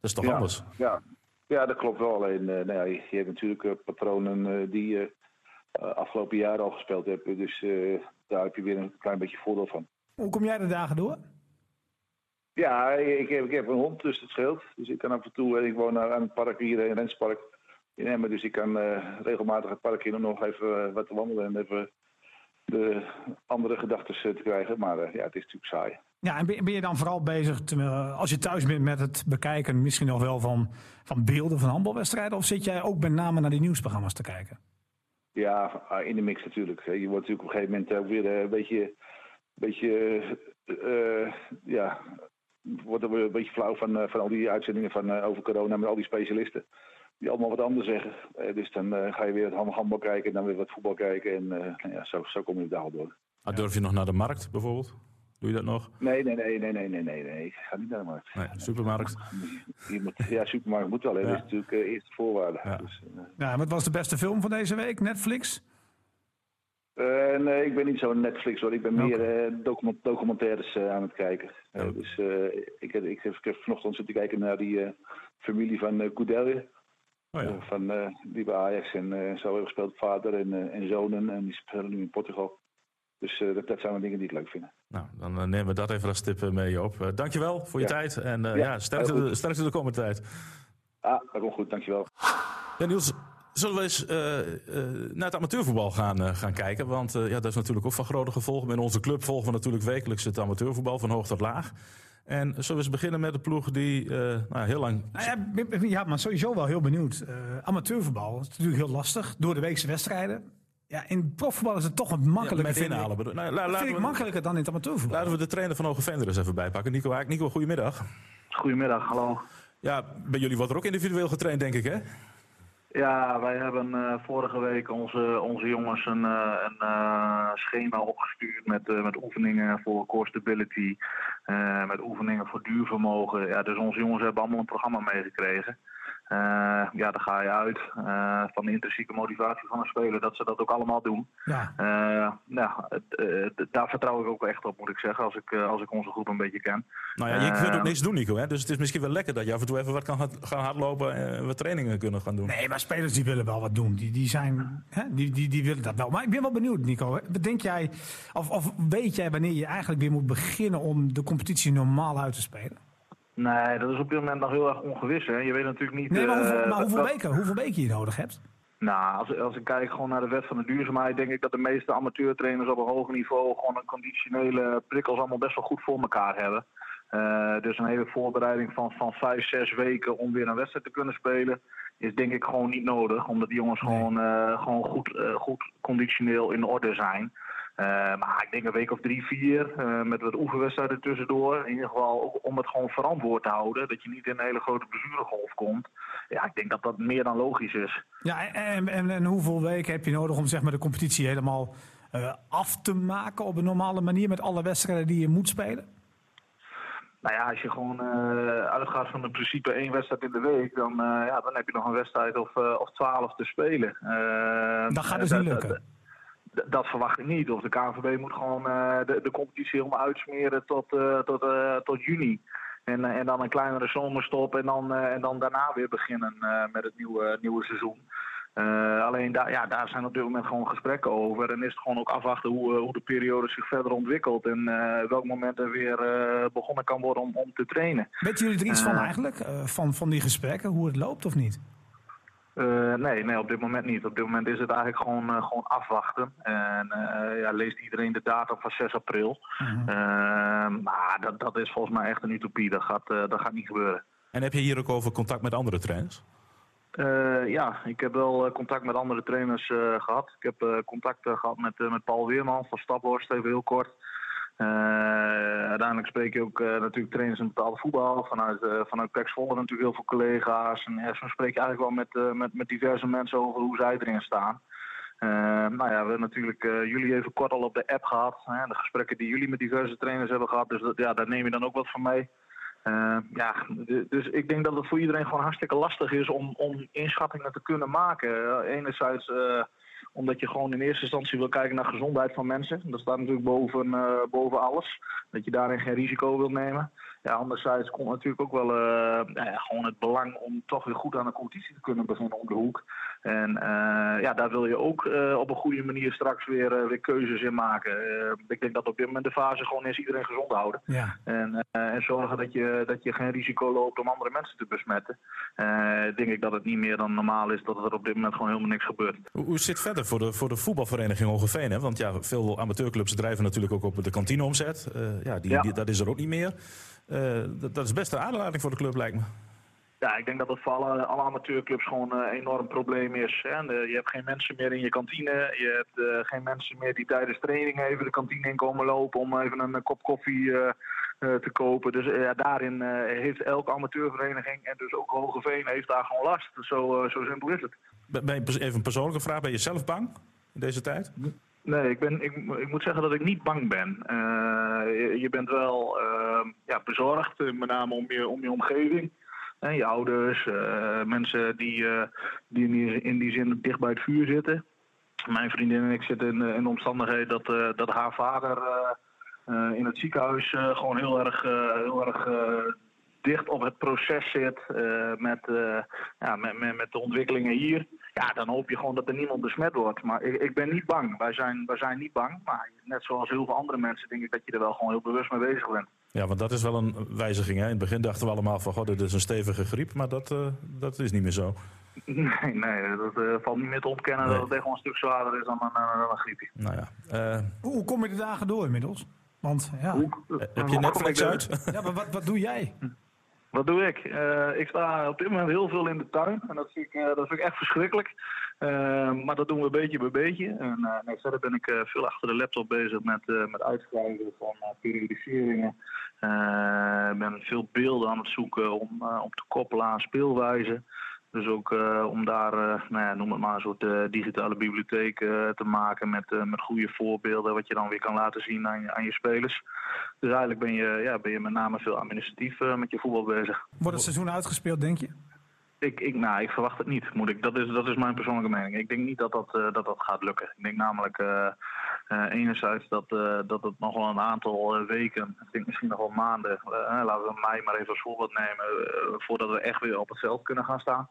Speaker 2: dat is toch
Speaker 7: ja,
Speaker 2: anders?
Speaker 7: Ja. ja, dat klopt wel. Alleen, nou ja, je, je hebt natuurlijk patronen die afgelopen jaar al gespeeld hebt. Dus eh, daar heb je weer een klein beetje voordeel van.
Speaker 3: Hoe kom jij de dagen door?
Speaker 7: Ja, ik heb, ik heb een hond, dus het scheelt. Dus ik kan af en toe, eh, ik woon aan het park hier, in Renspark in Emmen. Dus ik kan eh, regelmatig het park in om nog even eh, wat te wandelen en even de andere gedachten eh, te krijgen. Maar eh, ja, het is natuurlijk saai.
Speaker 3: Ja, en ben je dan vooral bezig, als je thuis bent met het bekijken misschien nog wel van, van beelden van handbalwedstrijden? Of zit jij ook met name naar die nieuwsprogramma's te kijken?
Speaker 7: Ja, ah, in de mix natuurlijk. Je wordt natuurlijk op een gegeven moment ook weer eh, een beetje, beetje eh, ja, wordt er weer een beetje flauw van, eh, van al die uitzendingen van, over corona met al die specialisten. Die allemaal wat anders zeggen. Dus dan ga je weer het hand- handbal kijken en dan weer wat voetbal kijken. En nou ja, zo, zo kom je dag al door.
Speaker 2: Ah, durf je nog naar de markt bijvoorbeeld? Doe je dat nog?
Speaker 7: Nee, nee, nee, nee, nee, nee, nee, nee. Ik ga niet naar de markt.
Speaker 2: Nee, supermarkt.
Speaker 7: Je moet, ja, supermarkt moet wel. Hè.
Speaker 2: Ja.
Speaker 7: Dat is natuurlijk eh, eerste voorwaarde.
Speaker 2: Ja.
Speaker 7: Dus, eh,
Speaker 3: Ja, wat was de beste film van deze week? Netflix?
Speaker 7: Eh, nee, ik ben niet zo'n Netflix hoor. Ik ben meer eh, document- documentaires aan het kijken.
Speaker 2: Ja.
Speaker 7: dus eh, ik, heb, ik, heb, ik heb vanochtend zitten kijken naar die eh, familie van uh.
Speaker 2: Oh ja.
Speaker 7: Van, eh, die bij Ajax en eh, zo hebben gespeeld. Vader en, en zonen. En die spelen nu in Portugal. Dus eh, dat, dat zijn wel dingen die ik leuk vind.
Speaker 2: Nou, dan eh, nemen we dat even als tip eh, mee op. Eh, dankjewel voor je
Speaker 7: Ja.
Speaker 2: tijd en eh,
Speaker 7: Ja,
Speaker 2: ja, sterkte, de, sterkte de komende tijd.
Speaker 7: Ah, dat komt goed. Dankjewel.
Speaker 2: Ja, Niels, zullen we eens eh, eh, naar het amateurvoetbal gaan, gaan kijken? Want eh, ja, dat is natuurlijk ook van grote gevolgen. In onze club volgen we natuurlijk wekelijks het amateurvoetbal van hoog tot laag. En zullen we eens beginnen met de ploeg die eh, nou, heel lang...
Speaker 3: Nou ja, maar sowieso wel heel benieuwd. Eh, amateurvoetbal is natuurlijk heel lastig. Door de weekse wedstrijden. Ja, in profvoetbal is het toch wat makkelijker.
Speaker 2: met
Speaker 3: vind ik.
Speaker 2: inhalen. bedoel- Nou, la-
Speaker 3: vind ik
Speaker 2: we,
Speaker 3: makkelijker dan in het amateurvoetbal.
Speaker 2: laten we de trainer van Hoge Vender eens even bijpakken. Nico Haak. Nico, goedemiddag.
Speaker 8: Goedemiddag, hallo.
Speaker 2: Ja, bij jullie wordt er ook individueel getraind, denk ik, hè?
Speaker 8: Ja, wij hebben eh, vorige week onze, onze jongens een, eh, een eh, schema opgestuurd met, eh, met oefeningen voor core stability, eh, met oefeningen voor duurvermogen. Ja, dus onze jongens hebben allemaal een programma meegekregen. Uh, ja, dan ga je uit uh, van de intrinsieke motivatie van een speler, dat ze dat ook allemaal doen.
Speaker 3: Ja.
Speaker 8: Uh, nou, daar vertrouw ik ook echt op, moet ik zeggen, als ik, als ik onze groep een beetje ken.
Speaker 2: Nou ja, je kunt ook niks doen, Nico. Hè? Dus het is misschien wel lekker dat je af en toe even wat kan gaan hardlopen en wat trainingen kunnen gaan doen.
Speaker 3: Nee, maar spelers die willen wel wat doen. Die, die, zijn, hè? Die, die, die willen dat wel. Maar ik ben wel benieuwd, Nico. Denk jij, of, of weet jij wanneer je eigenlijk weer moet beginnen om de competitie normaal uit te spelen?
Speaker 8: Nee, dat is op dit moment nog heel erg ongewis. Hè. Je weet natuurlijk niet...
Speaker 3: Nee, maar hoeveel, maar hoeveel weken, hoeveel weken je nodig hebt?
Speaker 8: Nou, als, als ik kijk gewoon naar de wet van de duurzaamheid, denk ik dat de meeste amateurtrainers op een hoog niveau gewoon een conditionele prikkels allemaal best wel goed voor elkaar hebben. Uh, dus een hele voorbereiding van, van vijf, zes weken om weer een wedstrijd te kunnen spelen, is denk ik gewoon niet nodig. Omdat die jongens nee. gewoon, uh, gewoon goed, uh, goed conditioneel in orde zijn. Uh, maar ik denk een week of drie, vier, uh, met wat oefenwedstrijden tussendoor. In ieder geval om het gewoon verantwoord te houden. Dat je niet in een hele grote blessuregolf komt. Ja, ik denk dat dat meer dan logisch is.
Speaker 3: Ja, en, en, en hoeveel weken heb je nodig om zeg maar, de competitie helemaal uh, af te maken op een normale manier met alle wedstrijden die je moet spelen?
Speaker 8: Nou ja, als je gewoon uitgaat van het principe één wedstrijd in de week, dan, ja, dan heb je nog een wedstrijd of, of twaalf te spelen.
Speaker 3: dat gaat dus niet lukken
Speaker 8: dat verwacht ik niet. Of de KNVB moet gewoon uh, de, de competitie helemaal uitsmeren tot, uh, tot, uh, tot juni. En, en dan een kleinere zomerstop en dan, en dan daarna weer beginnen met het nieuwe, nieuwe seizoen. alleen daar, ja, daar zijn op dit moment gewoon gesprekken over. En is het gewoon ook afwachten hoe, hoe de periode zich verder ontwikkelt. En welk moment er weer begonnen kan worden om, om te trainen.
Speaker 3: Weten jullie er iets van eigenlijk? van, van die gesprekken, hoe het loopt of niet?
Speaker 8: Uh, nee, nee, op dit moment niet. Op dit moment is het eigenlijk gewoon, uh, gewoon afwachten. En uh, ja, leest iedereen de datum van 6 april. -hmm. maar dat, dat is volgens mij echt een utopie. Dat gaat, dat gaat niet gebeuren.
Speaker 2: En heb je hier ook over contact met andere trainers?
Speaker 8: ja, ik heb wel contact met andere trainers gehad. Ik heb contact gehad met, met Paul Weerman van Staphorst, even heel kort. Uh, uiteindelijk spreek je ook uh, natuurlijk trainers in betaalde voetbal. Vanuit, uh, vanuit Zwolle natuurlijk heel veel collega's. En ja, spreek je eigenlijk wel met, met, met diverse mensen over hoe zij erin staan. nou ja, we hebben natuurlijk jullie even kort al op de app gehad. de gesprekken die jullie met diverse trainers hebben gehad. Dus ja, daar neem je dan ook wat van mee. ja, dus ik denk dat het voor iedereen gewoon hartstikke lastig is om, om inschattingen te kunnen maken. enerzijds omdat je gewoon in eerste instantie wil kijken naar gezondheid van mensen. Dat staat natuurlijk boven, uh, boven alles. Dat je daarin geen risico wilt nemen. Ja, anderzijds komt natuurlijk ook wel uh, ja, gewoon het belang om toch weer goed aan de competitie te kunnen beginnen om de hoek. En uh, ja, daar wil je ook op een goede manier straks weer, weer keuzes in maken. ik denk dat op dit moment de fase gewoon is iedereen gezond houden.
Speaker 3: Ja.
Speaker 8: En, en zorgen dat je, dat je geen risico loopt om andere mensen te besmetten. denk ik dat het niet meer dan normaal is dat er op dit moment gewoon helemaal niks gebeurt.
Speaker 2: Hoe, hoe zit het verder voor de, voor de voetbalvereniging Hogeveen? Hè? Want ja, veel amateurclubs drijven natuurlijk ook op de kantineomzet. ja, die,
Speaker 8: Ja.
Speaker 2: Die, dat is er ook niet meer. Uh, dat, dat, is best een aanleiding voor de club, lijkt me.
Speaker 8: Ja, ik denk dat dat voor alle, alle amateurclubs gewoon een uh, enorm probleem is. Hè? De, je hebt geen mensen meer in je kantine. Je hebt uh, geen mensen meer die tijdens training even de kantine in komen lopen om even een kop koffie te kopen. Dus daarin heeft elke amateurvereniging en dus ook Hogeveen heeft daar gewoon last. Zo, zo simpel is het.
Speaker 2: Ben je, even een persoonlijke vraag, ben je zelf bang in deze tijd?
Speaker 8: Nee, ik, ben, ik, ik moet zeggen dat ik niet bang ben. Uh, je, bent wel uh, ja, bezorgd, met name om je, om je omgeving. Je ouders, uh, mensen die, die in, die in die zin dicht bij het vuur zitten. Mijn vriendin en ik zitten in, in de omstandigheid dat, dat haar vader in het ziekenhuis gewoon heel erg, heel erg dicht op het proces zit met, ja, met, met, met, de ontwikkelingen hier, ja, dan hoop je gewoon dat er niemand besmet wordt. Maar ik, ik ben niet bang. Wij zijn, wij zijn niet bang. Maar net zoals heel veel andere mensen denk ik dat je er wel gewoon heel bewust mee bezig bent.
Speaker 2: Ja, want dat is wel een wijziging. Hè? In het begin dachten we allemaal van, god, dit is een stevige griep. Maar dat, uh, dat is niet meer zo.
Speaker 8: Nee, nee dat valt niet meer te ontkennen nee. dat het echt wel een stuk zwaarder is dan een, dan een griepje.
Speaker 2: Nou ja.
Speaker 3: Hoe kom je de dagen door inmiddels? Want ja.
Speaker 8: Hoe,
Speaker 2: heb je Netflix uit?
Speaker 3: Ja, maar wat, wat doe jij?
Speaker 8: Wat doe ik? Uh, ik sta op dit moment heel veel in de tuin. En dat vind ik, uh, dat vind ik echt verschrikkelijk. Uh, maar dat doen we beetje bij beetje. En nee, verder ben ik veel achter de laptop bezig met, met uitschrijven van periodiseringen. Ik ben veel beelden aan het zoeken om, om te koppelen aan speelwijzen. Dus ook uh, om daar, uh, nou ja, noem het maar, een soort uh, digitale bibliotheek te maken met, met goede voorbeelden, wat je dan weer kan laten zien aan je, aan je spelers. Dus eigenlijk ben je, ja, ben je met name veel administratief met je voetbal bezig.
Speaker 3: Wordt het seizoen uitgespeeld, denk je?
Speaker 8: Ik, ik, nou, ik verwacht het niet, moet ik. Dat is, dat is mijn persoonlijke mening. Ik denk niet dat dat, eh, dat, dat gaat lukken. Ik denk namelijk uh, enerzijds dat, dat het nog wel een aantal weken, ik denk misschien nog wel maanden, laten we mei maar even als voorbeeld nemen, voordat we echt weer op het veld kunnen gaan staan.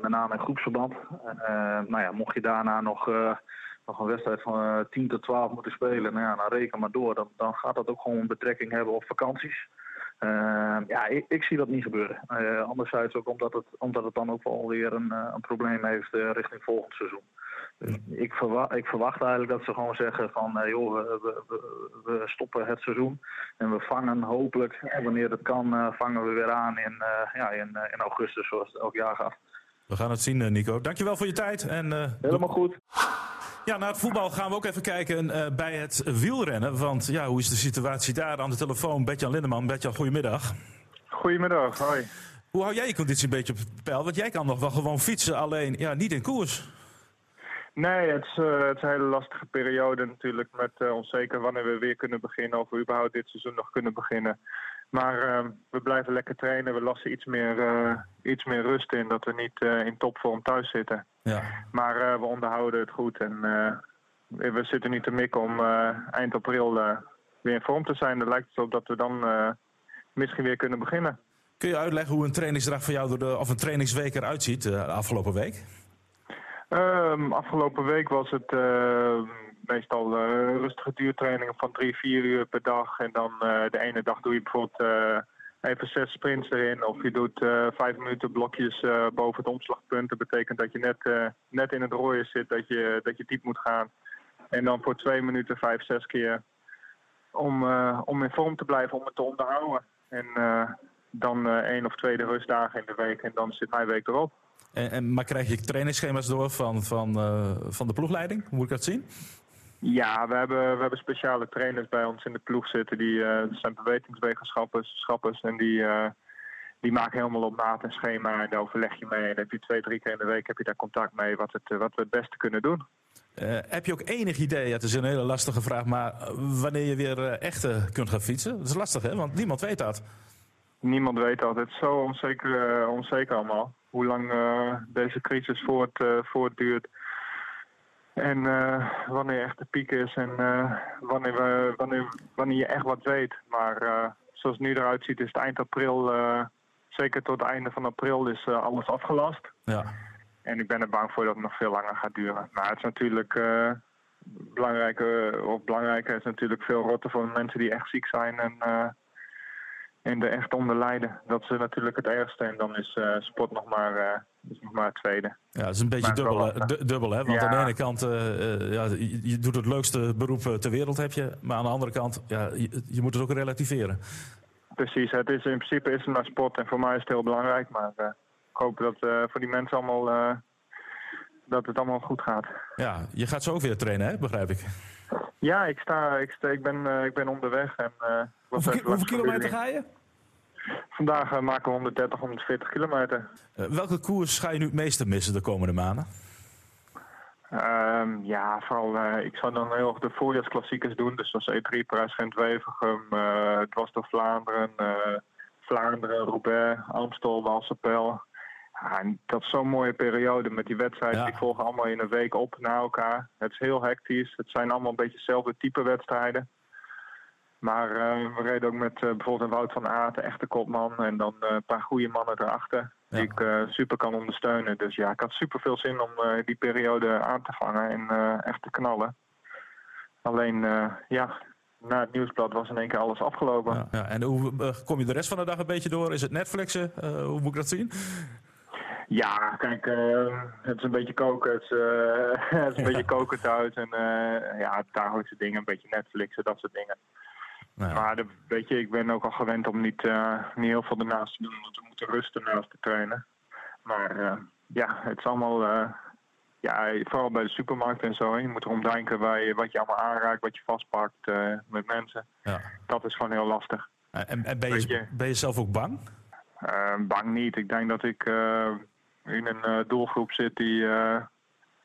Speaker 8: met name in groepsverband. nou ja, mocht je daarna nog, nog een wedstrijd van 10 tot 12 moeten spelen, nou ja, dan reken maar door. Dan, dan gaat dat ook gewoon betrekking hebben op vakanties. Uh, ja, ik, ik, zie dat niet gebeuren. Uh, anderzijds ook omdat het, omdat het dan ook wel weer een, uh, een probleem heeft richting volgend seizoen. Dus ik, verwacht, ik verwacht eigenlijk dat ze gewoon zeggen van joh, we, we, we, stoppen het seizoen en we vangen hopelijk, wanneer het kan, vangen we weer aan in, ja, in, in augustus zoals het elk jaar gaat.
Speaker 2: We gaan het zien, Nico. Dankjewel voor je tijd. En,
Speaker 8: Helemaal goed.
Speaker 2: Ja, naar het voetbal gaan we ook even kijken uh, bij het wielrennen. Want ja, hoe is de situatie daar aan de telefoon? Bertjan Lindeman. Bertjan, goedemiddag.
Speaker 9: Goedemiddag, hoi.
Speaker 2: Hoe hou jij je conditie een beetje op peil? Want jij kan nog wel gewoon fietsen, alleen ja, niet in koers.
Speaker 9: Nee, het is, uh, het is een hele lastige periode natuurlijk. Met uh, onzeker wanneer we weer kunnen beginnen. Of we überhaupt dit seizoen nog kunnen beginnen. Maar uh, we blijven lekker trainen. We lassen iets meer, uh, iets meer rust in. Dat we niet uh, in topvorm thuis zitten.
Speaker 2: Ja.
Speaker 9: Maar we onderhouden het goed. En we zitten nu te mikken om eind april weer in vorm te zijn. Dan lijkt het op dat we dan misschien weer kunnen beginnen.
Speaker 2: Kun je uitleggen hoe een trainingsdag voor jou door de, of een trainingsweek eruit ziet de afgelopen week?
Speaker 9: Um, afgelopen week was het meestal uh, rustige duurtrainingen van drie, vier uur per dag. En dan uh, de ene dag doe je bijvoorbeeld uh, even zes sprints erin. Of je doet vijf minuten blokjes boven het omslagpunt. Dat betekent dat je net, net in het rooien zit, dat je, dat je diep moet gaan. En dan voor twee minuten vijf, zes keer om, om in vorm te blijven, om het te onderhouden. En dan één of twee rustdagen in de week en dan zit mijn week erop.
Speaker 2: En, en, maar krijg je trainingsschema's door van, van, van de ploegleiding? Hoe moet ik dat zien?
Speaker 9: Ja, we hebben, we hebben speciale trainers bij ons in de ploeg zitten. Die uh, zijn bewegingwetenschappers en die, uh, die maken helemaal op maat en schema. En daar overleg je mee. En heb je twee, drie keer in de week heb je daar contact mee wat, het, wat we het beste kunnen doen.
Speaker 2: Uh, heb je ook enig idee, het is een hele lastige vraag, maar wanneer je weer echt kunt gaan fietsen? Dat is lastig hè, want niemand weet dat.
Speaker 9: Niemand weet dat. Het is zo onzeker, onzeker allemaal. Hoe lang deze crisis voort, voortduurt. En uh, wanneer echt de piek is en uh, wanneer, we, wanneer, wanneer je echt wat weet. Maar uh, zoals het nu eruit ziet is het eind april, zeker tot het einde van april, is alles afgelast.
Speaker 2: Ja.
Speaker 9: En ik ben er bang voor dat het nog veel langer gaat duren. Maar het is natuurlijk belangrijker, of belangrijker is natuurlijk veel rotter voor mensen die echt ziek zijn en, en er echt onder lijden. Dat is natuurlijk het ergste. En dan is sport nog maar is nog maar het tweede.
Speaker 2: Ja, het is een beetje dubbel, dubbel, hè? Want ja. aan de ene kant, uh, ja, je, doet het leukste beroep ter wereld, heb je. Maar aan de andere kant, ja, je, je moet het ook relativeren.
Speaker 9: Precies, het is, in principe is het maar sport. En voor mij is het heel belangrijk. Maar uh, ik hoop dat uh, voor die mensen allemaal, dat het allemaal goed gaat.
Speaker 2: Ja, je gaat zo ook weer trainen, hè? begrijp ik.
Speaker 9: Ja, ik, sta, ik, sta, ik, ben, ik ben onderweg. En,
Speaker 3: hoeveel, hoeveel kilometer ga je?
Speaker 9: Vandaag uh, maken we 130, 140 kilometer.
Speaker 2: Uh, welke koers ga je nu het meeste missen de komende maanden?
Speaker 9: Um, ja, vooral, uh, ik zou dan heel erg de voorjaarsklassiekers doen. Dus dat is E3, Parijs, Gent, Wevergem, dwars door Vlaanderen, Vlaanderen, Roubaix, Amstel, Walsapel. Ja, en dat is zo'n mooie periode met die wedstrijden. Ja. Die volgen allemaal in een week op na elkaar. Het is heel hectisch. Het zijn allemaal een beetje hetzelfde type wedstrijden. Maar uh, we reden ook met uh, bijvoorbeeld een Wout van Aert, de echte kopman. En dan uh, een paar goede mannen erachter. Ja. Die ik super kan ondersteunen. Dus ja, ik had super veel zin om die periode aan te vangen en echt te knallen. Alleen, ja, na het nieuwsblad was in één keer alles afgelopen.
Speaker 2: Ja, ja. En hoe kom je de rest van de dag een beetje door? Is het Netflixen? hoe moet ik dat zien?
Speaker 9: Ja, kijk, het is een beetje koken. Het is, het is een beetje koken thuis. En ja, dagelijkse dingen, een beetje Netflixen, dat soort dingen.
Speaker 2: Nou
Speaker 9: ja. Maar weet je, ik ben ook al gewend om niet, uh, niet heel veel ernaast te doen, want we moeten rusten naast te trainen. Maar uh, ja, het is allemaal, uh, ja, vooral bij de supermarkt en zo. Je moet erom denken bij wat je allemaal aanraakt, wat je vastpakt met mensen.
Speaker 2: Ja.
Speaker 9: Dat is gewoon heel lastig.
Speaker 2: En, en ben, je, je, ben je zelf ook bang?
Speaker 9: bang niet. Ik denk dat ik in een doelgroep zit die,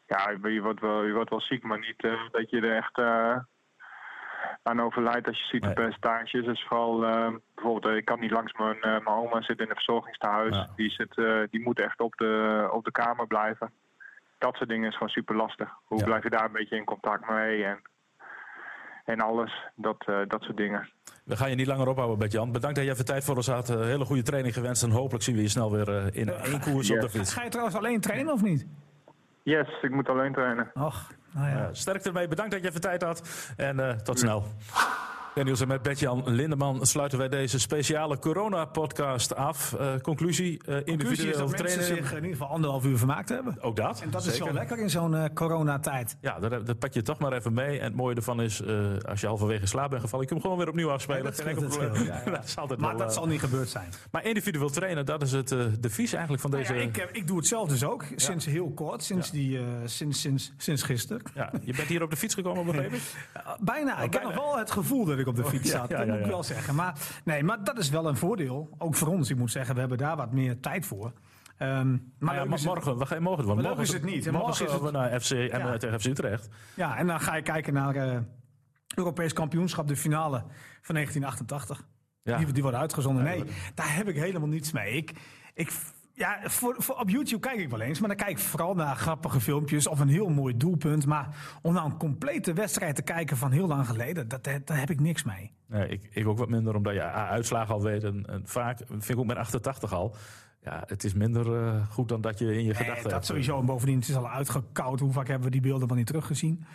Speaker 9: ja, je wordt, wel, je wordt wel ziek, maar niet dat je er echt aan overlijdt als je ziet de
Speaker 2: Nee.
Speaker 9: percentages. Dus vooral eh, bijvoorbeeld, eh, ik kan niet langs mijn, eh, mijn oma zit in een verzorgingstehuis.
Speaker 2: Ja.
Speaker 9: Die, zit, eh, die moet echt op de, op de kamer blijven. Dat soort dingen is gewoon super lastig. Hoe
Speaker 2: Ja.
Speaker 9: blijf je daar een beetje in contact mee en, en alles, dat, eh, dat soort dingen.
Speaker 2: We gaan je niet langer ophouden, Bert-Jan. Bedankt dat je even tijd voor ons had. Eh, hele goede training gewenst. En hopelijk zien we je snel weer eh, in één koers op de fiets.
Speaker 3: Ga je trouwens alleen trainen of niet?
Speaker 9: Yes, ik moet alleen trainen.
Speaker 3: Och, nou ja.
Speaker 2: Uh, sterkte ermee. Bedankt dat je even tijd had. En uh, tot snel. En Niels, en met Bert-Jan Lindeman sluiten wij deze speciale corona-podcast af. Uh, conclusie, uh,
Speaker 3: Conclusie is
Speaker 2: individueel
Speaker 3: dat
Speaker 2: trainen.
Speaker 3: mensen zich in ieder geval anderhalf uur vermaakt hebben.
Speaker 2: Ook dat.
Speaker 3: En dat
Speaker 2: zeker.
Speaker 3: is wel lekker in zo'n uh, coronatijd.
Speaker 2: Ja, dat, dat, pak je toch maar even mee. En het mooie ervan is, als je halverwege in slaap bent gevallen, je kunt hem gewoon weer opnieuw afspelen.
Speaker 3: Ja, dat
Speaker 2: Geen enkel probleem.
Speaker 3: ja, ja.
Speaker 2: dat is altijd
Speaker 3: Maar
Speaker 2: wel,
Speaker 3: dat zal niet gebeurd zijn.
Speaker 2: Maar individueel trainen, dat is het devies eigenlijk van deze...
Speaker 3: Nou ja, ik, ik doe het zelf dus ook. Sinds heel kort. Sinds, die, sinds, sinds, sinds gisteren.
Speaker 2: Ja, je bent hier op de fiets gekomen, begreep ik?
Speaker 3: Bijna. ik
Speaker 2: bijna.
Speaker 3: heb nog wel het gevoel dat ik op de fiets zat.
Speaker 2: ja,
Speaker 3: dat moet ik wel zeggen. Maar, nee, maar dat is wel een voordeel. Ook voor ons. Ik moet zeggen, we hebben daar wat meer tijd voor. Ehm, maar
Speaker 2: ja, maar morgen, we gaan morgen, want morgen
Speaker 3: is het niet. En
Speaker 2: Morgen,
Speaker 3: morgen is
Speaker 2: we naar FC en eh, tegen FC Utrecht.
Speaker 3: Ja, en dan ga je kijken naar eh Europees kampioenschap, de finale van 1988.
Speaker 2: Ja.
Speaker 3: Die, die worden uitgezonden. Nee, daar heb ik helemaal niets mee. Ik, ik, ja, voor, voor, op YouTube kijk ik wel eens, maar dan kijk ik vooral naar grappige filmpjes of een heel mooi doelpunt. Maar om nou een complete wedstrijd te kijken van heel lang geleden, dat, dat, daar heb ik niks mee.
Speaker 2: Nee, ik, ik ook wat minder, omdat je uitslagen al weet. En, en vaak vind ik ook met 88 al. Ja, het is minder eh, goed dan dat je in je
Speaker 3: Nee,
Speaker 2: gedachten
Speaker 3: dat
Speaker 2: hebt.
Speaker 3: sowieso. En bovendien, het is al uitgekoud. Hoe vaak hebben we die beelden wel niet teruggezien?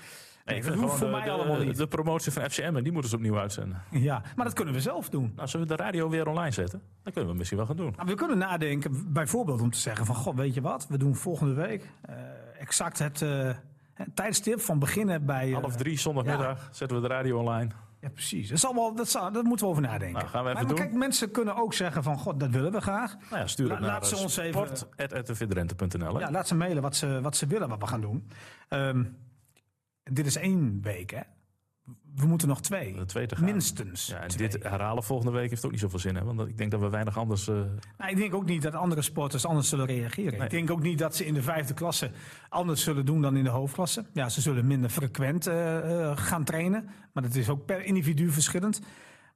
Speaker 2: Nee,
Speaker 3: dat hoeft voor
Speaker 2: de,
Speaker 3: mij
Speaker 2: de-
Speaker 3: allemaal niet.
Speaker 2: De promotie van FCM, en die moeten ze opnieuw uitzenden.
Speaker 3: Ja, maar dat kunnen we zelf doen.
Speaker 2: Nou, zullen we de radio weer online zetten? Dat kunnen we misschien wel gaan doen.
Speaker 3: Nou, we kunnen nadenken, bijvoorbeeld om te zeggen van... God, weet je wat? We doen volgende week eh, exact het, eh, tijdstip van beginnen bij... eh,
Speaker 2: Half drie zondagmiddag zetten we de radio online.
Speaker 3: Ja, precies. Dat, dat, zal, dat moeten we over nadenken.
Speaker 2: Nou, gaan we even
Speaker 3: maar,
Speaker 2: doen.
Speaker 3: kijk, mensen kunnen ook zeggen van... God, dat willen we graag.
Speaker 2: Nou ja, stuur het
Speaker 3: La-
Speaker 2: naar
Speaker 3: laat ze ons even-
Speaker 2: sport.rtvdrenthe.nl. hè?
Speaker 3: Ja, laat ze mailen wat ze, wat ze willen wat we gaan doen. Ehm, dit is één week, hè? We moeten nog twee.
Speaker 2: De twee te gaan.
Speaker 3: Minstens
Speaker 2: Ja, en
Speaker 3: twee.
Speaker 2: dit herhalen volgende week heeft ook niet zoveel zin. Hè? Want ik denk dat we weinig anders...
Speaker 3: Nou, ik denk ook niet dat andere sporters anders zullen reageren.
Speaker 2: Nee.
Speaker 3: Ik denk ook niet dat ze in de vijfde klasse anders zullen doen dan in de hoofdklasse. Ja, ze zullen minder frequent eh, eh, gaan trainen. Maar dat is ook per individu verschillend.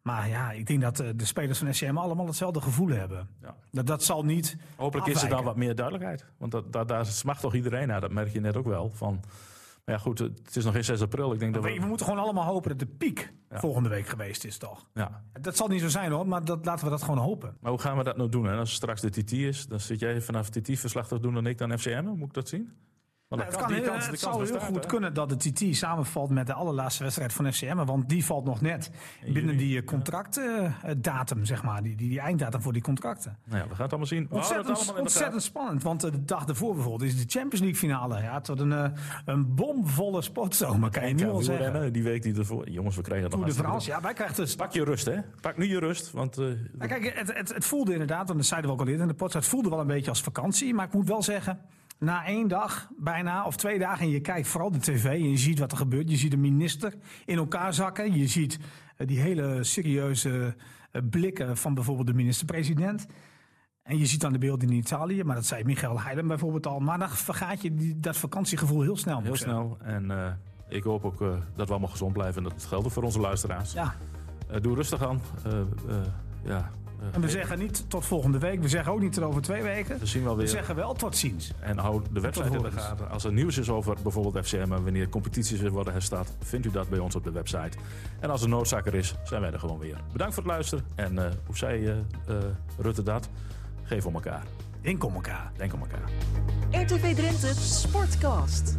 Speaker 3: Maar ja, ik denk dat de spelers van SCM allemaal hetzelfde gevoel hebben.
Speaker 2: Ja.
Speaker 3: Dat, dat zal niet.
Speaker 2: Hopelijk is er dan wat meer duidelijkheid. Want dat, dat, daar smacht toch iedereen naar. Dat merk je net ook wel. Van, maar ja, goed, het is nog geen 6 april. Ik denk dat
Speaker 3: Maar we, we
Speaker 2: we...
Speaker 3: moeten gewoon allemaal hopen dat de piek
Speaker 2: Ja.
Speaker 3: volgende week geweest is, toch?
Speaker 2: Ja.
Speaker 3: Dat zal niet zo zijn hoor, maar dat, laten we dat gewoon hopen.
Speaker 2: Maar hoe gaan we dat nou doen? Hè? Als straks de TT is, dan zit jij vanaf TT verslag te doen en ik dan FCM. Moet ik dat zien? Want dat
Speaker 3: het kan, heel-
Speaker 2: kans-
Speaker 3: het zou heel
Speaker 2: bestaat,
Speaker 3: goed
Speaker 2: hè?
Speaker 3: kunnen dat de TT samenvalt met de allerlaatste wedstrijd van FCM. Want die valt nog net binnen die contractdatum, zeg maar. Die, die, die einddatum voor die contracten.
Speaker 2: Nou ja, we gaan het allemaal zien. We
Speaker 3: Ontzettend,
Speaker 2: allemaal
Speaker 3: ontzettend spannend, want eh, de dag ervoor bijvoorbeeld is de Champions League finale. Ja, tot een, eh, een bomvolle sportzomer, kan je nu al zeggen.
Speaker 2: wielrennen, Die week die ervoor. Jongens, we krijgen het nog
Speaker 3: de ja, wij krijgen dus...
Speaker 2: Pak je rust, hè? Pak nu je rust. Want eh,
Speaker 3: Nou, kijk, het, het, het voelde inderdaad, want dat zeiden we ook al eerder in de podcast, het voelde wel een beetje als vakantie. Maar ik moet wel zeggen, na één dag bijna, of twee dagen, en je kijkt vooral de tv en je ziet wat er gebeurt. Je ziet de minister in elkaar zakken. Je ziet eh, die hele serieuze eh, blikken van bijvoorbeeld de minister-president. En je ziet dan de beelden in Italië, maar dat zei Michael Heiden bijvoorbeeld al. Maar dan vergaat je die, dat vakantiegevoel heel snel.
Speaker 2: heel snel. En eh, ik hoop ook dat we allemaal gezond blijven. En dat geldt ook voor onze luisteraars.
Speaker 3: Ja,
Speaker 2: doe rustig aan. Ja,
Speaker 3: en we zeggen niet tot volgende week. We zeggen ook niet tot over twee weken.
Speaker 2: we zien wel
Speaker 3: We
Speaker 2: weer.
Speaker 3: zeggen wel tot ziens.
Speaker 2: En hou de website in de gaten. Als er nieuws is over bijvoorbeeld FCM en wanneer competities weer worden herstart, vindt u dat bij ons op de website. En als er noodzaak er is, zijn wij er gewoon weer. Bedankt voor het luisteren. En eh, hoe zei eh, eh, Rutte dat? Geef om elkaar.
Speaker 3: Denk om elkaar.
Speaker 2: Denk om elkaar.
Speaker 1: RTV Drenthe Sportcast.